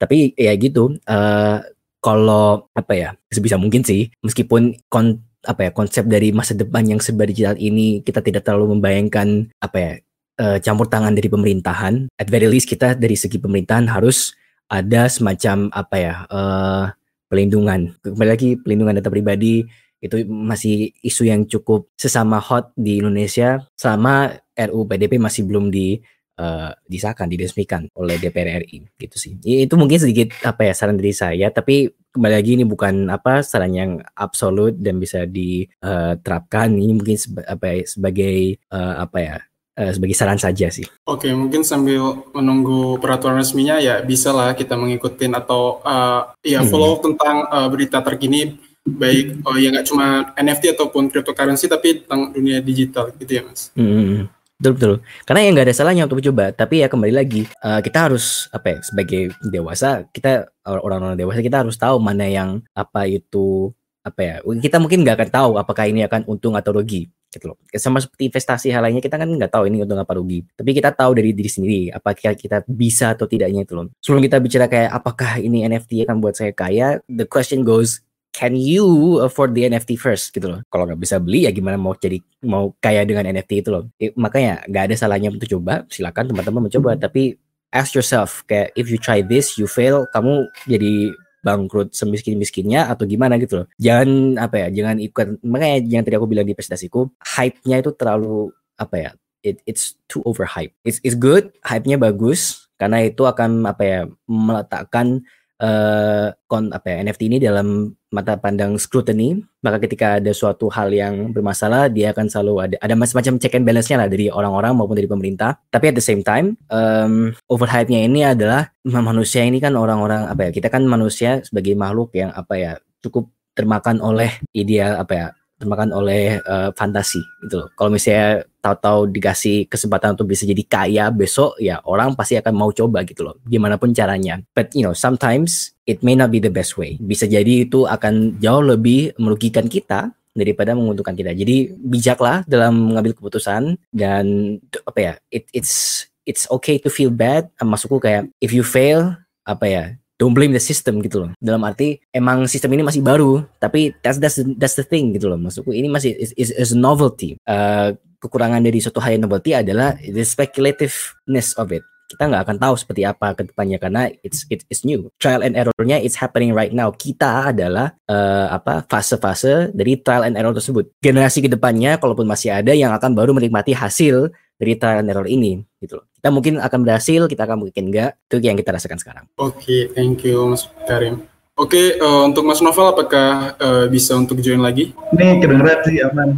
Tapi ya gitu uh, kalau apa ya sebisa mungkin sih meskipun kon apa ya konsep dari masa depan yang serba digital ini kita tidak terlalu membayangkan apa ya uh, campur tangan dari pemerintahan. At very least kita dari segi pemerintahan harus ada semacam apa ya uh, pelindungan. Kembali lagi pelindungan data pribadi itu masih isu yang cukup sesama hot di Indonesia selama RUU PDP masih belum di uh, disahkan, diresmikan oleh DPR RI gitu sih. Itu mungkin sedikit apa ya saran dari saya, tapi kembali lagi ini bukan apa saran yang absolut dan bisa diterapkan. Ini mungkin seba, apa ya, sebagai uh, apa ya uh, sebagai saran saja sih. Oke, mungkin sambil menunggu peraturan resminya ya bisa lah kita mengikuti atau uh, ya hmm. follow hmm. tentang uh, berita terkini baik oh ya nggak cuma NFT ataupun cryptocurrency tapi tentang dunia digital gitu ya mas. Hmm. Betul betul. Karena ya nggak ada salahnya untuk coba. Tapi ya kembali lagi uh, kita harus apa ya sebagai dewasa kita orang-orang dewasa kita harus tahu mana yang apa itu apa ya kita mungkin nggak akan tahu apakah ini akan untung atau rugi gitu loh sama seperti investasi hal lainnya kita kan nggak tahu ini untung apa rugi tapi kita tahu dari diri sendiri apakah kita bisa atau tidaknya itu loh sebelum kita bicara kayak apakah ini NFT akan buat saya kaya the question goes can you afford the NFT first gitu loh. Kalau nggak bisa beli ya gimana mau jadi mau kaya dengan NFT itu loh. Eh, makanya nggak ada salahnya untuk coba. Silakan teman-teman mencoba. Hmm. Tapi ask yourself kayak if you try this you fail kamu jadi bangkrut semiskin miskinnya atau gimana gitu loh. Jangan apa ya, jangan ikut makanya yang tadi aku bilang di presentasiku, hype-nya itu terlalu apa ya? It, it's too overhype. It's it's good, hype-nya bagus karena itu akan apa ya meletakkan uh, kon apa ya, NFT ini dalam mata pandang scrutiny, maka ketika ada suatu hal yang bermasalah, dia akan selalu ada ada macam-macam check and balance-nya lah dari orang-orang maupun dari pemerintah. Tapi at the same time, um, overhype-nya ini adalah manusia ini kan orang-orang apa ya? Kita kan manusia sebagai makhluk yang apa ya cukup termakan oleh ideal apa ya termakan oleh uh, fantasi gitu loh. Kalau misalnya tahu-tahu dikasih kesempatan untuk bisa jadi kaya besok ya orang pasti akan mau coba gitu loh. Gimana pun caranya. But you know, sometimes it may not be the best way. Bisa jadi itu akan jauh lebih merugikan kita daripada menguntungkan kita. Jadi bijaklah dalam mengambil keputusan dan apa ya, it, it's it's okay to feel bad. Masukku kayak if you fail apa ya don't blame the system gitu loh. Dalam arti emang sistem ini masih baru, tapi that's that's that's the thing gitu loh. Maksudku ini masih is, is, novelty. Uh, kekurangan dari suatu hal yang novelty adalah the speculativeness of it. Kita nggak akan tahu seperti apa ke depannya karena it's it is new. Trial and errornya it's happening right now. Kita adalah uh, apa fase-fase dari trial and error tersebut. Generasi ke depannya, kalaupun masih ada yang akan baru menikmati hasil dari trial and error ini gitu loh. Kita mungkin akan berhasil, kita akan mungkin enggak. Itu yang kita rasakan sekarang. Oke, okay, thank you Mas Karim. Oke, okay, uh, eh, untuk Mas Novel apakah uh, bisa untuk join lagi? Ini kedengeran sih aman.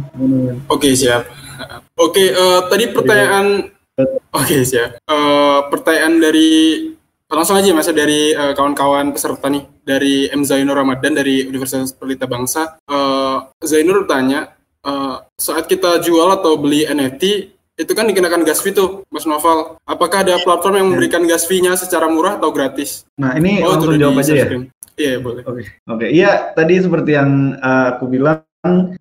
Oke, okay, siap. Oke, okay, uh, eh, tadi pertanyaan Oke, okay, siap. Uh, pertanyaan dari langsung aja Mas dari uh, kawan-kawan peserta nih dari M Zainur Ramadan dari Universitas Pelita Bangsa. Uh, Zainur tanya, uh, saat kita jual atau beli NFT itu kan dikenakan gas fee tuh, Mas Novel. Apakah ada platform yang memberikan gas fee-nya secara murah atau gratis? Nah, ini oh, langsung jawab aja ya. Iya, boleh. Oke. Okay. Oke, okay. iya tadi seperti yang uh, aku bilang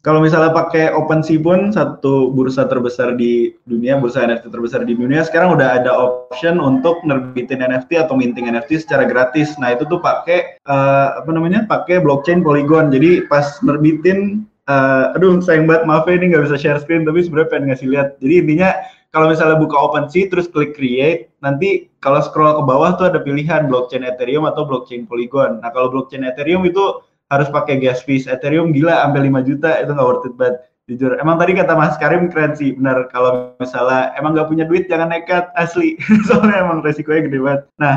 kalau misalnya pakai OpenSea pun satu bursa terbesar di dunia, bursa NFT terbesar di dunia, sekarang udah ada option untuk nerbitin NFT atau minting NFT secara gratis. Nah itu tuh pakai uh, apa namanya? Pakai blockchain Polygon. Jadi pas nerbitin uh, aduh sayang banget maaf ya ini nggak bisa share screen tapi sebenarnya pengen ngasih lihat. Jadi intinya kalau misalnya buka OpenSea terus klik create nanti kalau scroll ke bawah tuh ada pilihan blockchain Ethereum atau blockchain Polygon. Nah kalau blockchain Ethereum itu harus pakai gas fees. Ethereum gila sampai 5 juta itu nggak worth it banget jujur. Emang tadi kata Mas Karim keren sih benar kalau misalnya emang nggak punya duit jangan nekat asli. Soalnya emang resikonya gede banget. Nah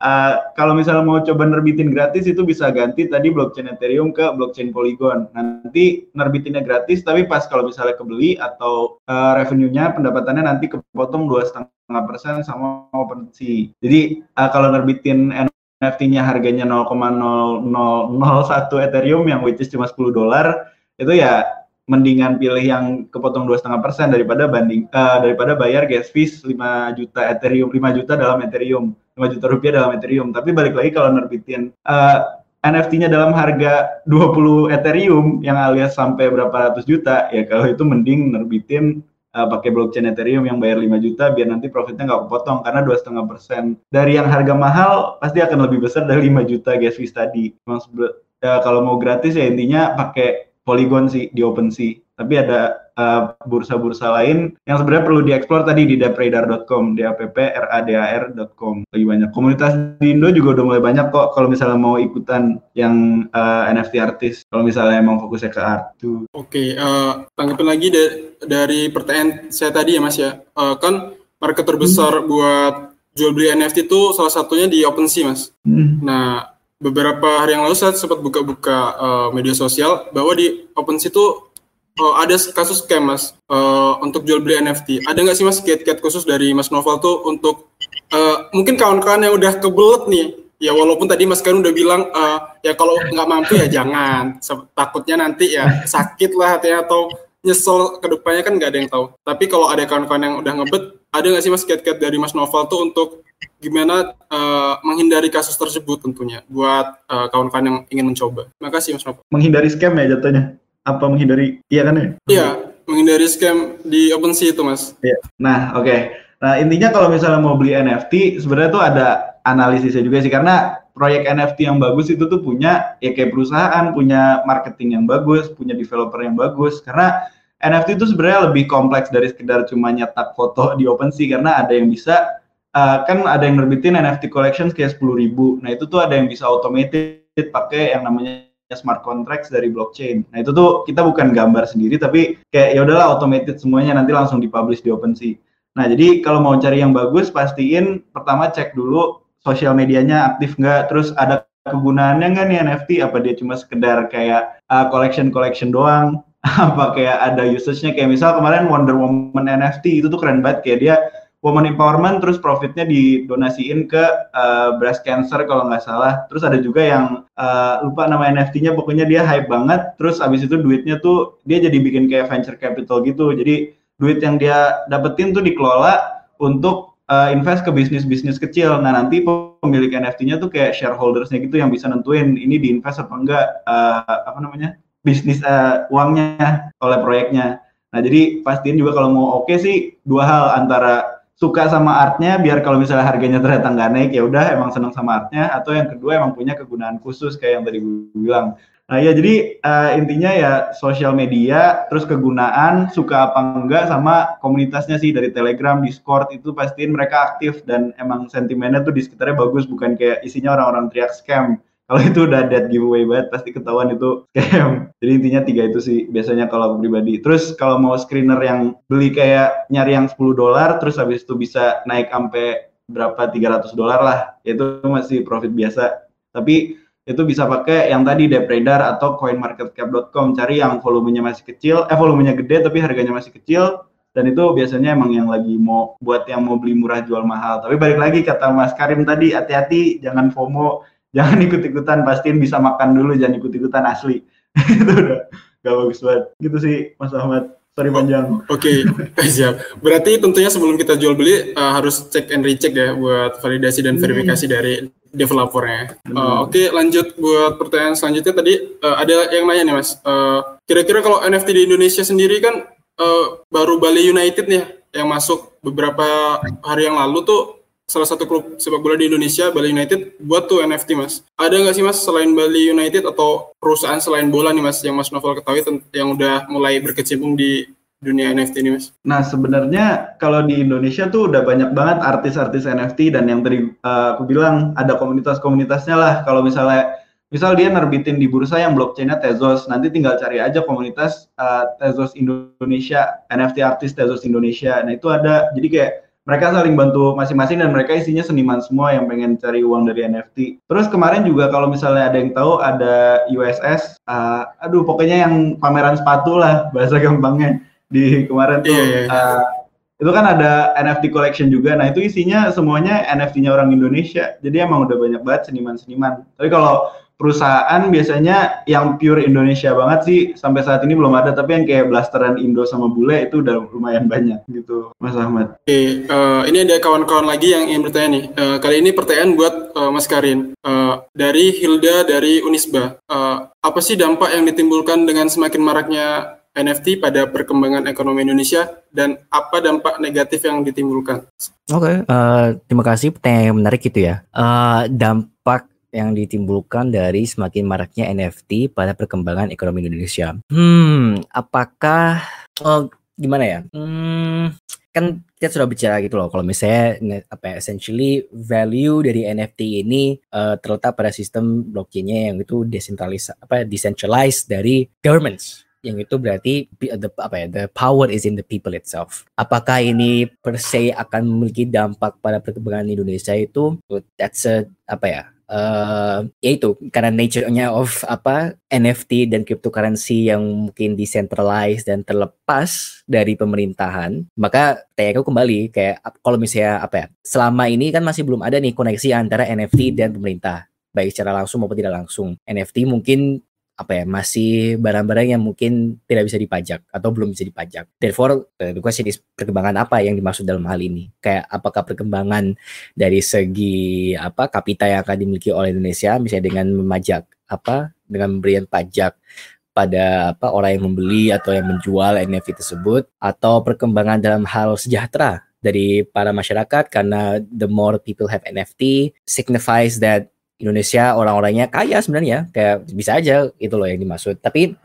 Uh, kalau misalnya mau coba nerbitin gratis itu bisa ganti tadi blockchain Ethereum ke blockchain Polygon. Nanti nerbitinnya gratis, tapi pas kalau misalnya kebeli atau uh, revenue-nya pendapatannya nanti kepotong dua setengah persen sama OpenSea. Jadi uh, kalau nerbitin NFT-nya harganya 0,0001 Ethereum yang which is cuma 10 dolar itu ya mendingan pilih yang kepotong dua setengah persen daripada banding uh, daripada bayar gas fees 5 juta Ethereum 5 juta dalam Ethereum 5 juta rupiah dalam Ethereum. Tapi balik lagi kalau nerbitin uh, eh, NFT-nya dalam harga 20 Ethereum yang alias sampai berapa ratus juta, ya kalau itu mending nerbitin uh, pakai blockchain Ethereum yang bayar 5 juta biar nanti profitnya nggak kepotong karena dua setengah persen dari yang harga mahal pasti akan lebih besar dari 5 juta gas fees tadi. ya, kalau mau gratis ya intinya pakai Polygon sih di OpenSea. Tapi ada bursa-bursa uh, lain yang sebenarnya perlu dieksplor tadi di dapradar.com, d a p p r a d a r.com. Lebih banyak. Komunitas di Indo juga udah mulai banyak kok kalau misalnya mau ikutan yang uh, eh, NFT artis. Kalau misalnya emang fokusnya ke art tuh. Oke, okay, uh, eh, tanggapin lagi de dari pertanyaan saya tadi ya Mas ya. Uh, kan market terbesar hmm. buat jual beli NFT itu salah satunya di OpenSea Mas. Hmm. Nah, beberapa hari yang lalu saya sempat buka-buka uh, media sosial bahwa di OpenSea itu uh, ada kasus scam mas uh, untuk jual beli NFT. Ada nggak sih mas kiat-kiat khusus dari Mas Novel tuh untuk uh, mungkin kawan-kawan yang udah kebelet nih ya walaupun tadi Mas Karun udah bilang uh, ya kalau nggak mampu ya jangan takutnya nanti ya sakit lah hatinya atau nyesel ke depannya kan nggak ada yang tahu. Tapi kalau ada kawan-kawan yang udah ngebet, ada nggak sih mas kiat-kiat dari Mas Novel tuh untuk gimana uh, menghindari kasus tersebut tentunya buat kawan kawan-kawan yang ingin mencoba. Terima kasih Mas Novel. Menghindari scam ya jatuhnya? Apa menghindari? Iya kan ya? Iya, menghindari scam di OpenSea itu Mas. Iya. Nah, oke. Okay. Nah, intinya kalau misalnya mau beli NFT, sebenarnya tuh ada analisisnya juga sih karena proyek NFT yang bagus itu tuh punya ya kayak perusahaan punya marketing yang bagus, punya developer yang bagus karena NFT itu sebenarnya lebih kompleks dari sekedar cuma nyetak foto di OpenSea karena ada yang bisa uh, kan ada yang nerbitin NFT collections kayak sepuluh ribu. Nah itu tuh ada yang bisa automated pakai yang namanya smart contracts dari blockchain. Nah itu tuh kita bukan gambar sendiri tapi kayak ya udahlah automated semuanya nanti langsung dipublish di OpenSea. Nah jadi kalau mau cari yang bagus pastiin pertama cek dulu sosial medianya aktif nggak, terus ada kegunaannya nggak nih NFT? Apa dia cuma sekedar kayak uh, collection collection doang? apa kayak ada usage-nya kayak misal kemarin Wonder Woman NFT itu tuh keren banget kayak dia woman empowerment terus profitnya didonasiin ke uh, breast cancer kalau nggak salah. Terus ada juga yang uh, lupa nama NFT-nya pokoknya dia hype banget. Terus abis itu duitnya tuh dia jadi bikin kayak venture capital gitu. Jadi duit yang dia dapetin tuh dikelola untuk uh, invest ke bisnis-bisnis kecil. Nah nanti pemilik NFT-nya tuh kayak shareholdersnya gitu yang bisa nentuin ini diinvest apa enggak uh, apa namanya bisnis uh, uangnya oleh proyeknya. Nah jadi pastiin juga kalau mau oke okay sih dua hal antara suka sama artnya biar kalau misalnya harganya ternyata nggak naik ya udah emang seneng sama artnya. Atau yang kedua emang punya kegunaan khusus kayak yang tadi gue bilang. Nah ya jadi uh, intinya ya sosial media terus kegunaan suka apa enggak sama komunitasnya sih dari Telegram, Discord itu pastiin mereka aktif. Dan emang sentimennya tuh di sekitarnya bagus bukan kayak isinya orang-orang teriak scam kalau itu udah dead giveaway banget pasti ketahuan itu scam. Jadi intinya tiga itu sih biasanya kalau aku pribadi. Terus kalau mau screener yang beli kayak nyari yang 10 dolar terus habis itu bisa naik sampai berapa 300 dolar lah. Itu masih profit biasa. Tapi itu bisa pakai yang tadi Depredar atau coinmarketcap.com cari yang volumenya masih kecil eh volumenya gede tapi harganya masih kecil. Dan itu biasanya emang yang lagi mau buat yang mau beli murah jual mahal. Tapi balik lagi kata Mas Karim tadi hati-hati jangan FOMO jangan ikut-ikutan pastiin bisa makan dulu jangan ikut-ikutan asli. Itu udah gak bagus banget. Gitu sih Mas Ahmad. Sorry panjang oke. Okay. siap. Berarti tentunya sebelum kita jual beli uh, harus cek and recheck ya buat validasi dan hmm. verifikasi hmm. dari developernya. Uh, oke okay, lanjut buat pertanyaan selanjutnya tadi uh, ada yang nanya nih mas. Uh, kira-kira kalau NFT di Indonesia sendiri kan uh, baru Bali United nih yang masuk beberapa hari yang lalu tuh salah satu klub sepak bola di Indonesia, Bali United, buat tuh NFT mas. Ada nggak sih mas selain Bali United atau perusahaan selain bola nih mas yang mas Novel ketahui yang udah mulai berkecimpung di dunia NFT ini mas? Nah sebenarnya kalau di Indonesia tuh udah banyak banget artis-artis NFT dan yang tadi uh, aku bilang ada komunitas-komunitasnya lah. Kalau misalnya misal dia nerbitin di bursa yang blockchainnya Tezos, nanti tinggal cari aja komunitas uh, Tezos Indonesia, NFT artis Tezos Indonesia. Nah itu ada, jadi kayak mereka saling bantu masing-masing dan mereka isinya seniman semua yang pengen cari uang dari NFT. Terus kemarin juga kalau misalnya ada yang tahu ada USS, uh, aduh pokoknya yang pameran sepatu lah bahasa gampangnya di kemarin tuh. Yeah, yeah. Uh, itu kan ada NFT collection juga. Nah itu isinya semuanya NFT-nya orang Indonesia. Jadi emang udah banyak banget seniman-seniman. Tapi kalau perusahaan biasanya yang pure Indonesia banget sih sampai saat ini belum ada tapi yang kayak blasteran Indo sama bule itu udah lumayan banyak gitu Mas Ahmad. Oke, okay, uh, eh, ini ada kawan-kawan lagi yang ingin bertanya nih. Uh, kali ini pertanyaan buat uh, Mas Karin uh, dari Hilda dari Unisba. Uh, apa sih dampak yang ditimbulkan dengan semakin maraknya NFT pada perkembangan ekonomi Indonesia dan apa dampak negatif yang ditimbulkan? Oke, okay, uh, terima kasih pertanyaan yang menarik itu ya. Uh, dampak yang ditimbulkan dari semakin maraknya NFT pada perkembangan ekonomi Indonesia. Hmm, apakah oh, gimana ya? Hmm, kan kita sudah bicara gitu loh kalau misalnya apa ya, essentially value dari NFT ini uh, terletak pada sistem blockchainnya yang itu desentralized apa decentralized dari governments yang itu berarti the apa ya the power is in the people itself. Apakah ini per se akan memiliki dampak pada perkembangan Indonesia itu that's a apa ya uh, ya itu karena nature-nya of apa NFT dan cryptocurrency yang mungkin decentralized dan terlepas dari pemerintahan, maka aku kembali kayak kalau misalnya apa ya, selama ini kan masih belum ada nih koneksi antara NFT dan pemerintah baik secara langsung maupun tidak langsung. NFT mungkin apa ya masih barang-barang yang mungkin tidak bisa dipajak atau belum bisa dipajak. Therefore, the question is perkembangan apa yang dimaksud dalam hal ini? Kayak apakah perkembangan dari segi apa kapita yang akan dimiliki oleh Indonesia misalnya dengan memajak apa dengan memberikan pajak pada apa orang yang membeli atau yang menjual NFT tersebut atau perkembangan dalam hal sejahtera dari para masyarakat karena the more people have NFT signifies that Indonesia orang-orangnya kaya sebenarnya kayak bisa aja itu loh yang dimaksud. Tapi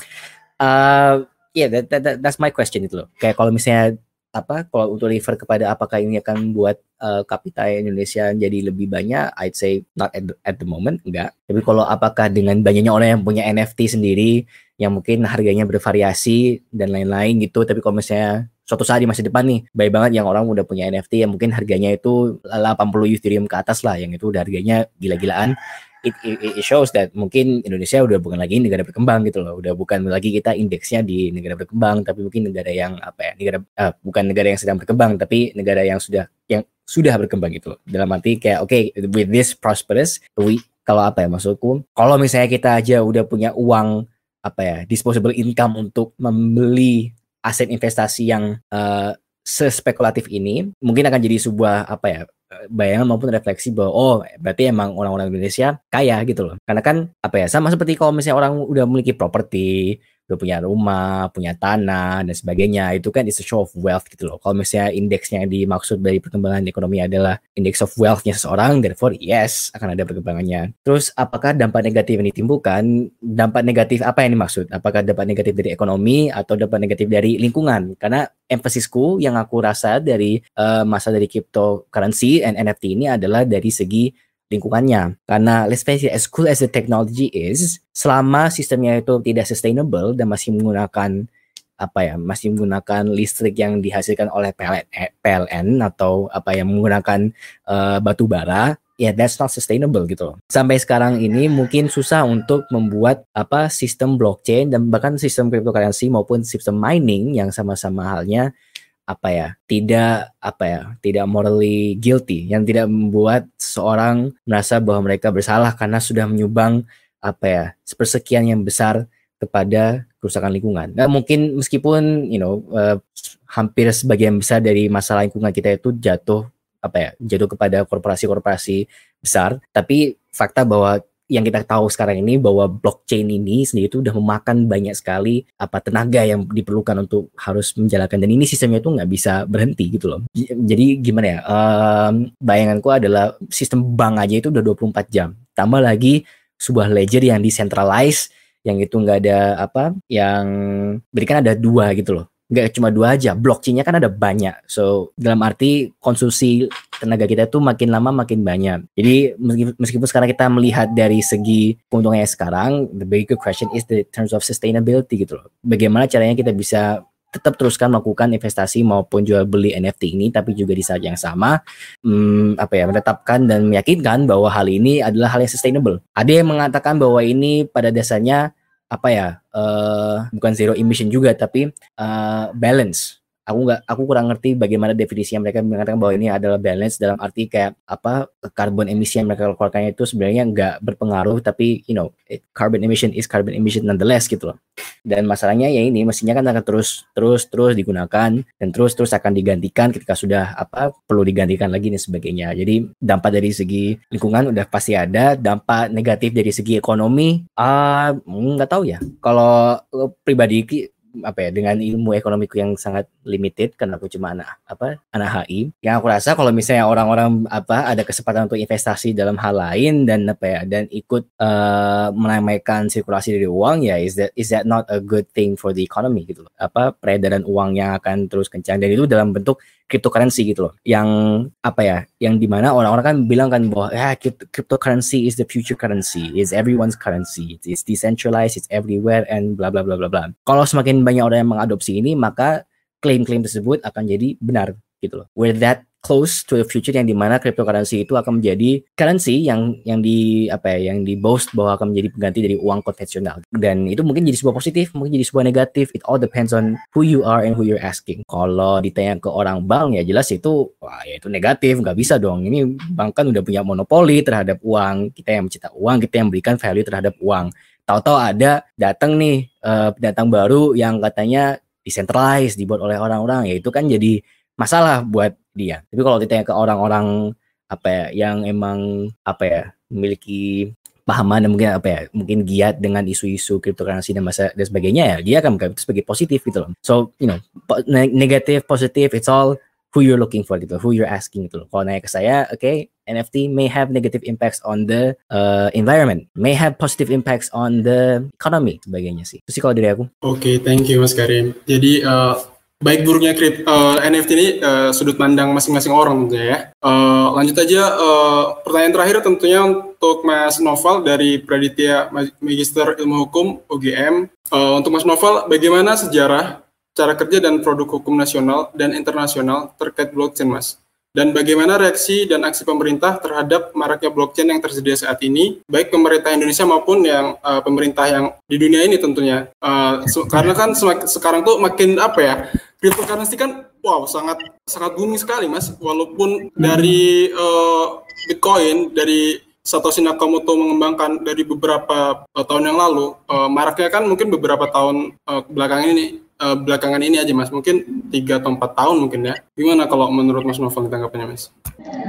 uh, ya yeah, that, that, that, that's my question itu loh. Kayak kalau misalnya apa kalau untuk refer kepada apakah ini akan membuat uh, kapita Indonesia jadi lebih banyak? I'd say not at the, at the moment enggak. Tapi kalau apakah dengan banyaknya orang yang punya NFT sendiri yang mungkin harganya bervariasi dan lain-lain gitu tapi kalau misalnya suatu saat di masa depan nih baik banget yang orang udah punya NFT yang mungkin harganya itu 80 Ethereum ke atas lah yang itu udah harganya gila-gilaan. It, it, it shows that mungkin Indonesia udah bukan lagi negara berkembang gitu loh udah bukan lagi kita indeksnya di negara berkembang tapi mungkin negara yang apa ya negara uh, bukan negara yang sedang berkembang tapi negara yang sudah yang sudah berkembang gitu loh. Dalam arti kayak oke okay, with this prosperous we kalau apa ya maksudku kalau misalnya kita aja udah punya uang apa ya disposable income untuk membeli aset investasi yang uh, sespekulatif ini mungkin akan jadi sebuah apa ya bayangan maupun refleksi bahwa oh berarti emang orang-orang Indonesia kaya gitu loh. Karena kan apa ya sama seperti kalau misalnya orang udah memiliki properti udah punya rumah, punya tanah dan sebagainya. Itu kan is a show of wealth gitu loh. Kalau misalnya indeksnya yang dimaksud dari perkembangan ekonomi adalah index of wealthnya seseorang, therefore yes akan ada perkembangannya. Terus apakah dampak negatif yang ditimbulkan? Dampak negatif apa yang dimaksud? Apakah dampak negatif dari ekonomi atau dampak negatif dari lingkungan? Karena emphasisku yang aku rasa dari uh, masa dari cryptocurrency and NFT ini adalah dari segi lingkungannya. Karena let's face it, as cool as the technology is, selama sistemnya itu tidak sustainable dan masih menggunakan apa ya masih menggunakan listrik yang dihasilkan oleh PLN, PLN atau apa yang menggunakan uh, batu bara ya yeah, that's not sustainable gitu Sampai sekarang ini mungkin susah untuk membuat apa sistem blockchain dan bahkan sistem cryptocurrency maupun sistem mining yang sama-sama halnya apa ya tidak apa ya tidak morally guilty yang tidak membuat seorang merasa bahwa mereka bersalah karena sudah menyumbang apa ya sepersekian yang besar kepada kerusakan lingkungan. Nah, mungkin meskipun you know uh, hampir sebagian besar dari masalah lingkungan kita itu jatuh apa ya jatuh kepada korporasi-korporasi besar, tapi fakta bahwa yang kita tahu sekarang ini bahwa blockchain ini sendiri itu udah memakan banyak sekali apa tenaga yang diperlukan untuk harus menjalankan dan ini sistemnya itu nggak bisa berhenti gitu loh. Jadi gimana ya? Um, bayanganku adalah sistem bank aja itu udah 24 jam. Tambah lagi sebuah ledger yang decentralized yang itu nggak ada apa yang berikan ada dua gitu loh nggak cuma dua aja, blockchainnya kan ada banyak. So dalam arti konsumsi tenaga kita itu makin lama makin banyak. Jadi meskipun sekarang kita melihat dari segi keuntungannya sekarang, the bigger question is the terms of sustainability gitu loh. Bagaimana caranya kita bisa tetap teruskan melakukan investasi maupun jual beli NFT ini tapi juga di saat yang sama hmm, apa ya menetapkan dan meyakinkan bahwa hal ini adalah hal yang sustainable. Ada yang mengatakan bahwa ini pada dasarnya apa ya uh, bukan zero emission juga tapi uh, balance aku nggak aku kurang ngerti bagaimana definisinya mereka mengatakan bahwa ini adalah balance dalam arti kayak apa karbon emisi yang mereka keluarkan itu sebenarnya nggak berpengaruh tapi you know carbon emission is carbon emission nonetheless gitu loh. Dan masalahnya ya ini mestinya kan akan terus terus terus digunakan dan terus terus akan digantikan ketika sudah apa perlu digantikan lagi dan sebagainya. Jadi dampak dari segi lingkungan udah pasti ada dampak negatif dari segi ekonomi ah uh, nggak tahu ya. Kalau pribadi apa ya dengan ilmu ekonomiku yang sangat limited karena aku cuma anak apa anak HI yang aku rasa kalau misalnya orang-orang apa ada kesempatan untuk investasi dalam hal lain dan apa ya dan ikut uh, menamaikan sirkulasi dari uang ya is that is that not a good thing for the economy gitu loh. Apa peredaran uang yang akan terus kencang. Dan itu dalam bentuk cryptocurrency gitu loh. Yang apa ya yang di mana orang-orang kan bilang kan bahwa ya cryptocurrency is the future currency. Is everyone's currency. It's decentralized. It's everywhere and bla bla bla bla bla. Kalau semakin banyak orang yang mengadopsi ini maka klaim-klaim tersebut akan jadi benar gitu loh. We're that close to the future yang di mana cryptocurrency itu akan menjadi currency yang yang di apa ya yang di boast bahwa akan menjadi pengganti dari uang konvensional. Dan itu mungkin jadi sebuah positif mungkin jadi sebuah negatif. It all depends on who you are and who you're asking. Kalau ditanya ke orang bank ya jelas itu wah ya itu negatif nggak bisa dong. Ini bank kan udah punya monopoli terhadap uang. Kita yang mencetak uang kita yang berikan value terhadap uang. Tahu-tahu ada datang nih uh, pendatang baru yang katanya decentralized dibuat oleh orang-orang. Ya itu kan jadi masalah buat dia. Tapi kalau ditanya ke orang-orang apa ya yang emang apa ya memiliki pahaman dan mungkin apa ya mungkin giat dengan isu-isu cryptocurrency dan masa dan sebagainya ya dia akan menganggap sebagai positif gitu loh. So you know negatif positif it's all who you're looking for gitu, who you're asking gitu loh. Kalau nanya ke saya, oke, okay, NFT may have negative impacts on the uh, environment, may have positive impacts on the economy sebagainya sih. Itu sih kalau dari aku. Oke, okay, thank you Mas Karim. Jadi uh, baik buruknya krip, uh, eh, NFT ini uh, sudut pandang masing-masing orang tentunya ya. Uh, lanjut aja uh, pertanyaan terakhir tentunya untuk Mas Noval dari Praditya Magister Ilmu Hukum UGM. Uh, untuk Mas Noval, bagaimana sejarah, cara kerja dan produk hukum nasional dan internasional terkait blockchain, Mas? Dan bagaimana reaksi dan aksi pemerintah terhadap maraknya blockchain yang tersedia saat ini, baik pemerintah Indonesia maupun yang uh, pemerintah yang di dunia ini tentunya. Uh, karena kan sekarang tuh makin apa ya, cryptocurrency kan wow sangat sangat booming sekali mas, walaupun dari uh, Bitcoin dari Satoshi Nakamoto mengembangkan dari beberapa uh, tahun yang lalu, uh, maraknya kan mungkin beberapa tahun uh, belakangan ini uh, belakangan ini aja mas. Mungkin tiga atau empat tahun mungkin ya. Gimana kalau menurut mas Novel tanggapannya mas?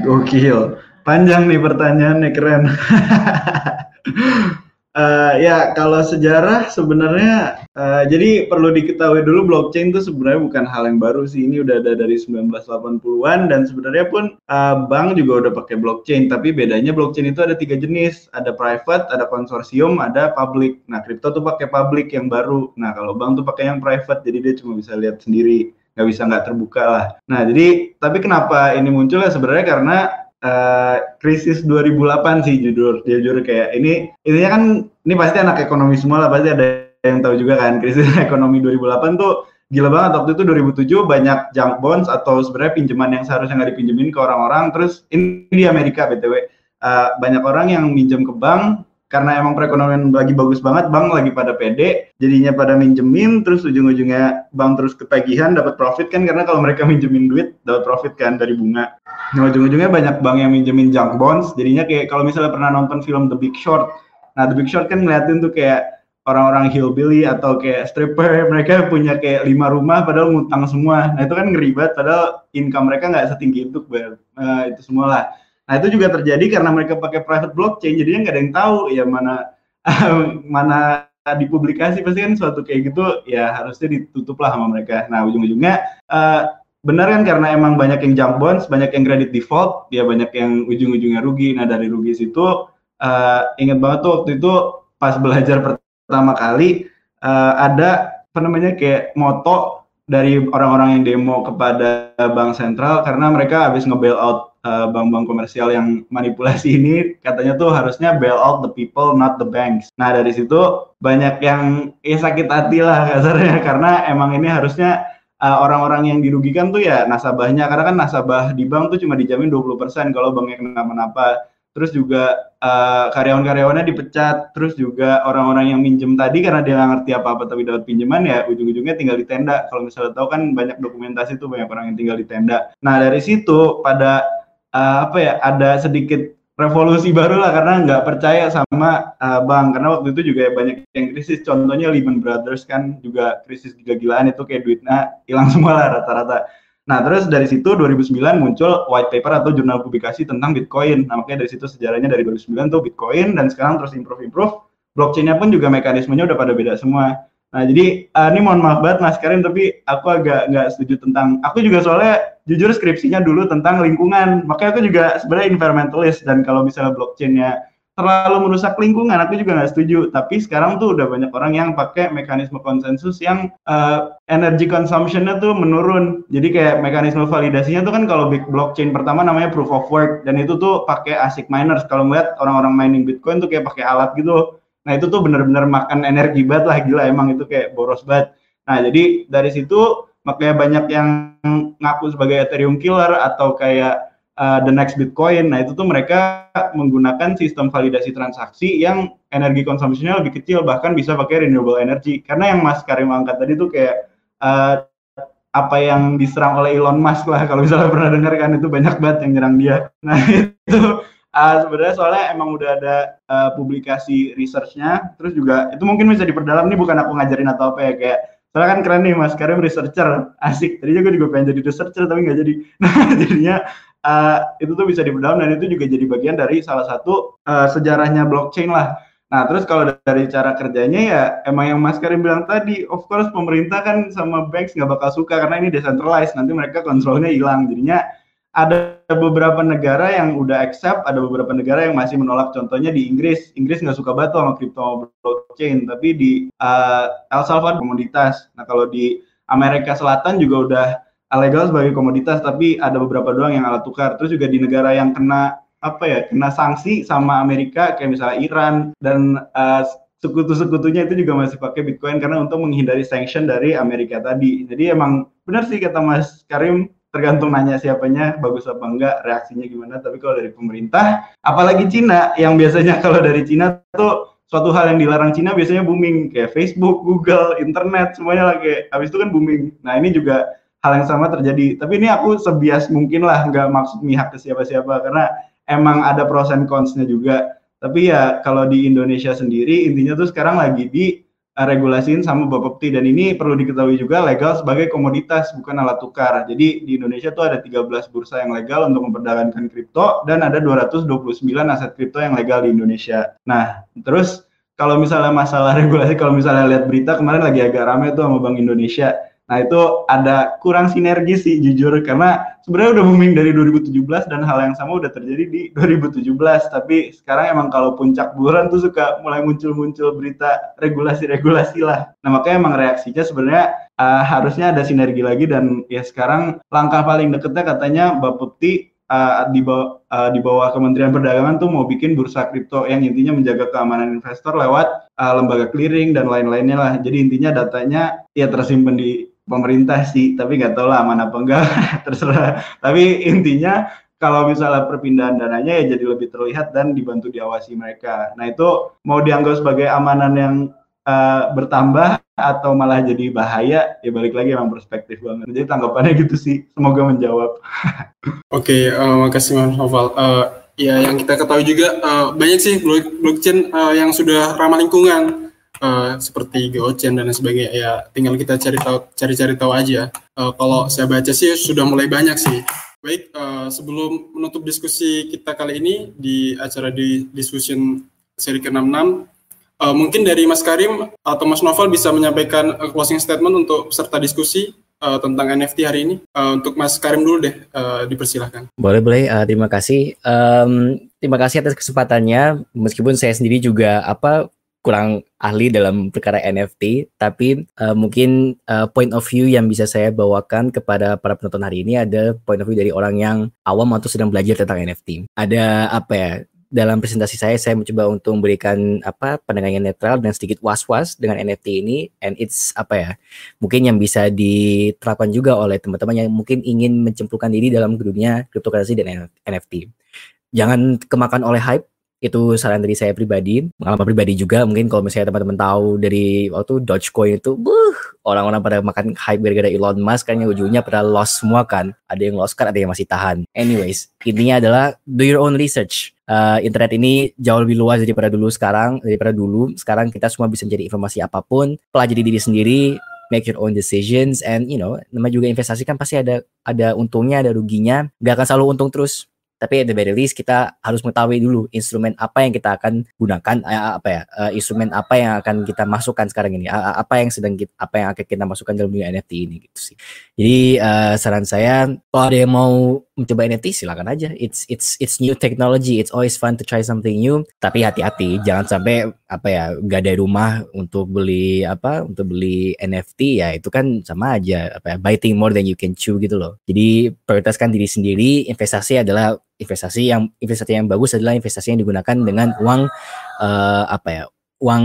Gokil. Panjang nih pertanyaannya keren Uh, ya kalau sejarah sebenarnya uh, jadi perlu diketahui dulu blockchain itu sebenarnya bukan hal yang baru sih. Ini udah ada dari 1980-an dan sebenarnya pun uh, bank juga udah pakai blockchain. Tapi bedanya blockchain itu ada tiga jenis. Ada private ada konsorsium ada public. Nah crypto tuh pakai public yang baru. Nah kalau bank tuh pakai yang private jadi dia cuma bisa lihat sendiri. Nggak bisa nggak terbuka lah. Nah jadi tapi kenapa ini muncul ya? Sebenarnya karena uh, krisis 2008 sih jujur. Jujur kayak ini intinya kan ini pasti anak ekonomi semua lah pasti ada yang tahu juga kan krisis ekonomi 2008 tuh gila banget. Waktu itu 2007 banyak junk bonds atau sebenarnya pinjaman yang seharusnya nggak dipinjemin ke orang-orang. Terus ini di Amerika btw uh, eh, banyak orang yang minjem ke bank karena emang perekonomian lagi bagus banget, bank lagi pada pede, jadinya pada minjemin, terus ujung-ujungnya bank terus ketagihan dapat profit kan karena kalau mereka minjemin duit dapat profit kan dari bunga. Nah ujung-ujungnya banyak bank yang minjemin junk bonds, jadinya kayak kalau misalnya pernah nonton film The Big Short, nah The Big Short kan ngeliatin tuh kayak orang-orang hillbilly atau kayak stripper. Mereka punya kayak lima rumah padahal ngutang semua. Nah itu kan ngeribat padahal income mereka nggak setinggi itu bayar uh, itu semua lah Nah itu juga terjadi karena mereka pakai private blockchain, jadinya nggak ada yang tahu ya mana mana dipublikasi. Pasti kan suatu kayak gitu ya harusnya ditutup lah sama mereka. Nah ujung-ujungnya uh, benar kan karena emang banyak yang jump bonds, banyak yang credit default, ya banyak yang ujung-ujungnya rugi. Nah dari rugi situ uh, ingat banget tuh waktu itu pas belajar pertama kali uh, ada apa namanya kayak moto dari orang-orang yang demo kepada bank sentral karena mereka habis nge-bail out Eh, bank-bank komersial yang manipulasi ini katanya tuh harusnya bail out the people not the banks. Nah dari situ banyak yang ya sakit hati lah kasarnya karena emang ini harusnya uh, orang-orang yang dirugikan tuh ya nasabahnya karena kan nasabah di bank tuh cuma dijamin 20% kalau banknya kenapa-napa. Terus juga uh, karyawan-karyawannya dipecat, terus juga orang-orang yang minjem tadi karena dia nggak ngerti apa-apa tapi dapat pinjaman ya ujung-ujungnya tinggal di tenda. Kalau misalnya tahu kan banyak dokumentasi tuh banyak orang yang tinggal di tenda. Nah dari situ pada uh, apa ya ada sedikit revolusi baru lah karena nggak percaya sama uh, bank karena waktu itu juga banyak yang krisis. Contohnya Lehman Brothers kan juga krisis gila-gilaan itu kayak duitnya hilang semua lah rata-rata. Nah terus dari situ 2009 muncul white paper atau jurnal publikasi tentang Bitcoin. Nah makanya dari situ sejarahnya dari 2009 tuh Bitcoin dan sekarang terus improve improve blockchainnya pun juga mekanismenya udah pada beda semua Nah, jadi uh, ini mohon maaf banget Mas Karim, tapi aku agak nggak setuju tentang. Aku juga soalnya jujur skripsinya dulu tentang lingkungan, makanya aku juga sebenarnya environmentalist dan kalau misalnya blockchainnya terlalu merusak lingkungan, aku juga nggak setuju. Tapi sekarang tuh udah banyak orang yang pakai mekanisme konsensus yang uh, energy consumption-nya tuh menurun. Jadi kayak mekanisme validasinya tuh kan kalau big blockchain pertama namanya proof of work dan itu tuh pakai ASIC miners. Kalau ngeliat orang-orang mining Bitcoin tuh kayak pakai alat gitu Nah itu tuh bener-bener makan energi banget lah gila emang itu kayak boros banget. Nah jadi dari situ makanya banyak yang ngaku sebagai Ethereum killer atau kayak uh, the next Bitcoin. Nah, itu tuh mereka menggunakan sistem validasi transaksi yang energi konsumsinya lebih kecil, bahkan bisa pakai renewable energy. Karena yang Mas Karim angkat tadi tuh kayak uh, apa yang diserang oleh Elon Musk lah kalau misalnya pernah dengar kan itu banyak banget yang nyerang dia. Nah, itu uh, sebenarnya soalnya emang udah ada uh, publikasi researchnya. Terus juga itu mungkin bisa diperdalam nih bukan aku ngajarin atau apa ya kayak soalnya kan keren nih mas Karim researcher. Asik. Tadinya gue juga pengen jadi researcher tapi nggak jadi. Nah jadinya uh, itu tuh bisa diperdalam dan itu juga jadi bagian dari salah satu uh, sejarahnya blockchain lah. Nah, terus kalau dari cara kerjanya ya emang yang Mas Karim bilang tadi, of course pemerintah kan sama banks nggak bakal suka karena ini decentralized, nanti mereka kontrolnya hilang. Jadinya ada beberapa negara yang udah accept, ada beberapa negara yang masih menolak. Contohnya di Inggris, Inggris nggak suka banget sama crypto blockchain, tapi di uh, El Salvador komoditas. Nah kalau di Amerika Selatan juga udah legal sebagai komoditas, tapi ada beberapa doang yang alat tukar. Terus juga di negara yang kena apa ya, kena sanksi sama Amerika, kayak misalnya Iran dan uh, sekutu-sekutunya itu juga masih pakai Bitcoin karena untuk menghindari sanction dari Amerika tadi. Jadi emang benar sih kata Mas Karim tergantung nanya siapanya bagus apa enggak reaksinya gimana. Tapi kalau dari pemerintah apalagi Cina yang biasanya kalau dari Cina tuh suatu hal yang dilarang Cina biasanya booming. Kayak Facebook, Google, internet semuanya lagi habis itu kan booming. Nah ini juga hal yang sama terjadi. Tapi ini aku sebias mungkin lah nggak maksud mihak ke siapa-siapa karena emang ada pros and cons-nya juga. Tapi ya kalau di Indonesia sendiri intinya tuh sekarang lagi di regulasiin sama Bapepti dan ini perlu diketahui juga legal sebagai komoditas bukan alat tukar. Jadi di Indonesia tuh ada 13 bursa yang legal untuk memperdagangkan kripto dan ada 229 aset kripto yang legal di Indonesia. Nah, terus kalau misalnya masalah regulasi, kalau misalnya lihat berita kemarin lagi agak ramai tuh sama Bank Indonesia Nah itu ada kurang sinergi sih jujur karena sebenarnya udah booming dari 2017 dan hal yang sama udah terjadi di 2017 tapi sekarang emang kalau puncak bulan tuh suka mulai muncul-muncul berita regulasi-regulasi lah. Nah makanya emang reaksinya sebenarnya uh, harusnya ada sinergi lagi dan ya sekarang langkah paling deketnya katanya Bapepti uh, di bawah uh, di bawah Kementerian Perdagangan tuh mau bikin bursa kripto yang intinya menjaga keamanan investor lewat uh, lembaga clearing dan lain-lainnya lah. Jadi intinya datanya ya tersimpan di pemerintah sih, tapi nggak tahu lah mana apa enggak, terserah. Tapi intinya kalau misalnya perpindahan dananya ya jadi lebih terlihat dan dibantu diawasi mereka. Nah itu mau dianggap sebagai amanan yang uh, bertambah atau malah jadi bahaya ya balik lagi emang perspektif banget. Jadi tanggapannya gitu sih. Semoga menjawab. Oke, okay, uh, eh, makasih Mas Noval. Uh, ya yang kita ketahui juga uh, banyak sih blockchain uh, yang sudah ramah lingkungan uh, seperti GoChain dan sebagainya ya tinggal kita cari tahu cari-cari tahu aja uh, kalau saya baca sih sudah mulai banyak sih baik uh, sebelum menutup diskusi kita kali ini di acara di discussion seri ke-66 uh, mungkin dari Mas Karim atau Mas Novel bisa menyampaikan closing statement untuk peserta diskusi uh, tentang NFT hari ini. Uh, untuk Mas Karim dulu deh, uh, dipersilahkan. Boleh, boleh. Uh, terima kasih. Um, terima kasih atas kesempatannya. Meskipun saya sendiri juga apa kurang ahli dalam perkara NFT, tapi uh, mungkin uh, point of view yang bisa saya bawakan kepada para penonton hari ini ada point of view dari orang yang awam atau sedang belajar tentang NFT. Ada apa ya? Dalam presentasi saya, saya mencoba untuk memberikan apa pandangan yang netral dan sedikit was-was dengan NFT ini, and it's apa ya? Mungkin yang bisa diterapkan juga oleh teman-teman yang mungkin ingin mencemplungkan diri dalam dunia cryptocurrency dan NFT. Jangan kemakan oleh hype itu saran dari saya pribadi pengalaman pribadi juga mungkin kalau misalnya teman-teman tahu dari waktu Dogecoin itu buh orang-orang pada makan hype gara-gara Elon Musk kan yang ujungnya pada loss semua kan. Ada yang loss kan ada yang masih tahan. Anyways intinya adalah do your own research. Uh, internet ini jauh lebih luas daripada dulu sekarang daripada dulu. Sekarang kita semua bisa mencari informasi apa pun pelajari diri sendiri make your own decisions and you know namanya juga investasi kan pasti ada ada untungnya ada ruginya. Gak akan selalu untung terus tapi at the very least kita harus mengetahui dulu instrumen apa yang kita akan gunakan apa ya uh, instrumen apa yang akan kita masukkan sekarang ini apa yang sedang kita, apa yang akan kita masukkan dalam dunia NFT ini gitu sih. Jadi uh, saran saya kalau ada yang mau mencoba NFT silakan aja. It's it's it's new technology. It's always fun to try something new. Tapi hati-hati jangan sampai apa ya gak ada rumah untuk beli apa untuk beli NFT ya itu kan sama aja apa ya biting more than you can chew gitu loh. Jadi prioritaskan diri sendiri. Investasi adalah investasi yang investasi yang bagus adalah investasi yang digunakan dengan uang uh, apa ya uang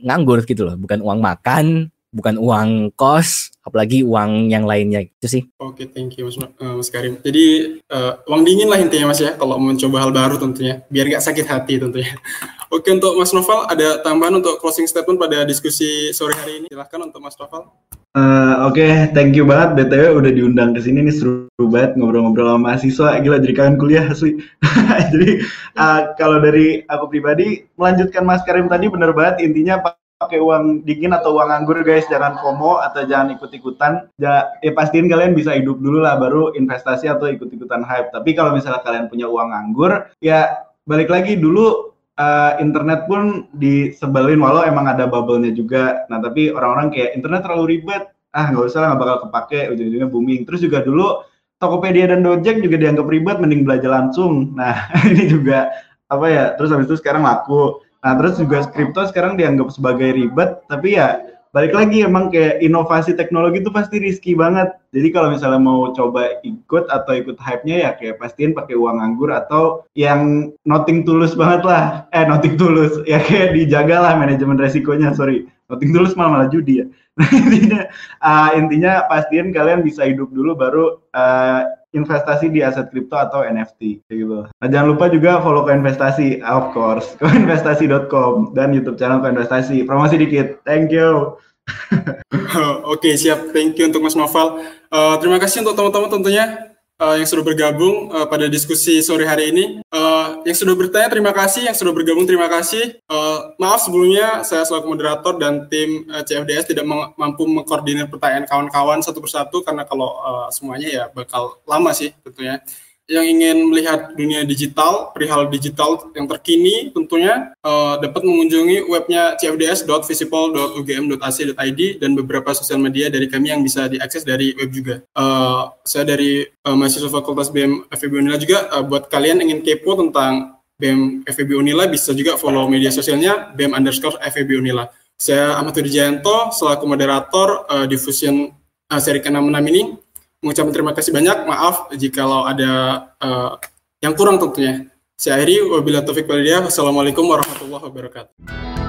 nganggur gitu loh. Bukan uang makan bukan uang kos, apalagi uang yang lainnya itu sih. Oke, okay, thank you Mas, uh, Mas Karim. Jadi uh, uang dingin lah intinya Mas ya, kalau mencoba hal baru tentunya, biar nggak sakit hati tentunya. Oke, untuk Mas Novel, ada tambahan untuk closing statement pada diskusi sore hari ini? Silahkan untuk Mas Novel. Uh, Oke, okay, thank you banget BTW udah diundang ke sini nih seru banget ngobrol-ngobrol sama mahasiswa. Gila jadi kangen kuliah asli. jadi uh, kalau dari aku pribadi melanjutkan Mas Karim tadi bener banget intinya pakai uang dingin atau uang anggur guys, jangan FOMO atau jangan ikut-ikutan. Ya, ya pastiin kalian bisa hidup dulu lah baru investasi atau ikut-ikutan hype. Tapi kalau misalnya kalian punya uang anggur, ya balik lagi dulu uh, internet pun disebelin walau emang ada bubble-nya juga. Nah, tapi orang-orang kayak internet terlalu ribet. Ah, nggak usah lah, nggak bakal kepake, ujung-ujungnya booming. Terus juga dulu Tokopedia dan Dojek juga dianggap ribet, mending belajar langsung. Nah, ini juga apa ya? Terus habis itu sekarang laku. Nah, terus juga kripto sekarang dianggap sebagai ribet, tapi ya balik lagi emang kayak inovasi teknologi itu pasti risky banget. Jadi kalau misalnya mau coba ikut atau ikut hype-nya ya kayak pastiin pakai uang anggur atau yang nothing tulus banget lah. Eh nothing tulus ya kayak dijaga lah manajemen resikonya. Sorry, nothing tulus malah malah judi ya. Nah intinya uh, intinya pastiin kalian bisa hidup dulu baru uh, investasi di aset kripto atau NFT gitu. Nah, jangan lupa juga follow ke investasi, of course, koinvestasi.com dan YouTube channel koinvestasi. Promosi dikit. Thank you. Oke, okay, siap. Thank you untuk Mas Novel. Uh, terima kasih untuk teman-teman tentunya uh, yang sudah bergabung uh, pada diskusi sore hari ini. Uh, yang sudah bertanya terima kasih, yang sudah bergabung terima kasih. Uh, maaf sebelumnya saya selaku moderator dan tim uh, CFDS tidak mampu mengkoordinir pertanyaan kawan-kawan satu persatu karena kalau uh, semuanya ya bakal lama sih tentunya yang ingin melihat dunia digital, perihal digital yang terkini tentunya uh, dapat mengunjungi webnya cfds.visible.ugm.ac.id dan beberapa sosial media dari kami yang bisa diakses dari web juga. Uh, saya dari uh, mahasiswa Fakultas BM FEB Unila juga uh, buat kalian ingin kepo tentang BEM FEB Unila bisa juga follow media sosialnya BEM underscore FEB Unila. Saya Ahmad Widijanto selaku moderator uh, diffusion uh, seri ke-66 ini mengucapkan terima kasih banyak. Maaf jikalau ada uh, yang kurang tentunya. Saya akhiri wabillahi taufik walhidayah. Wassalamualaikum warahmatullahi wabarakatuh.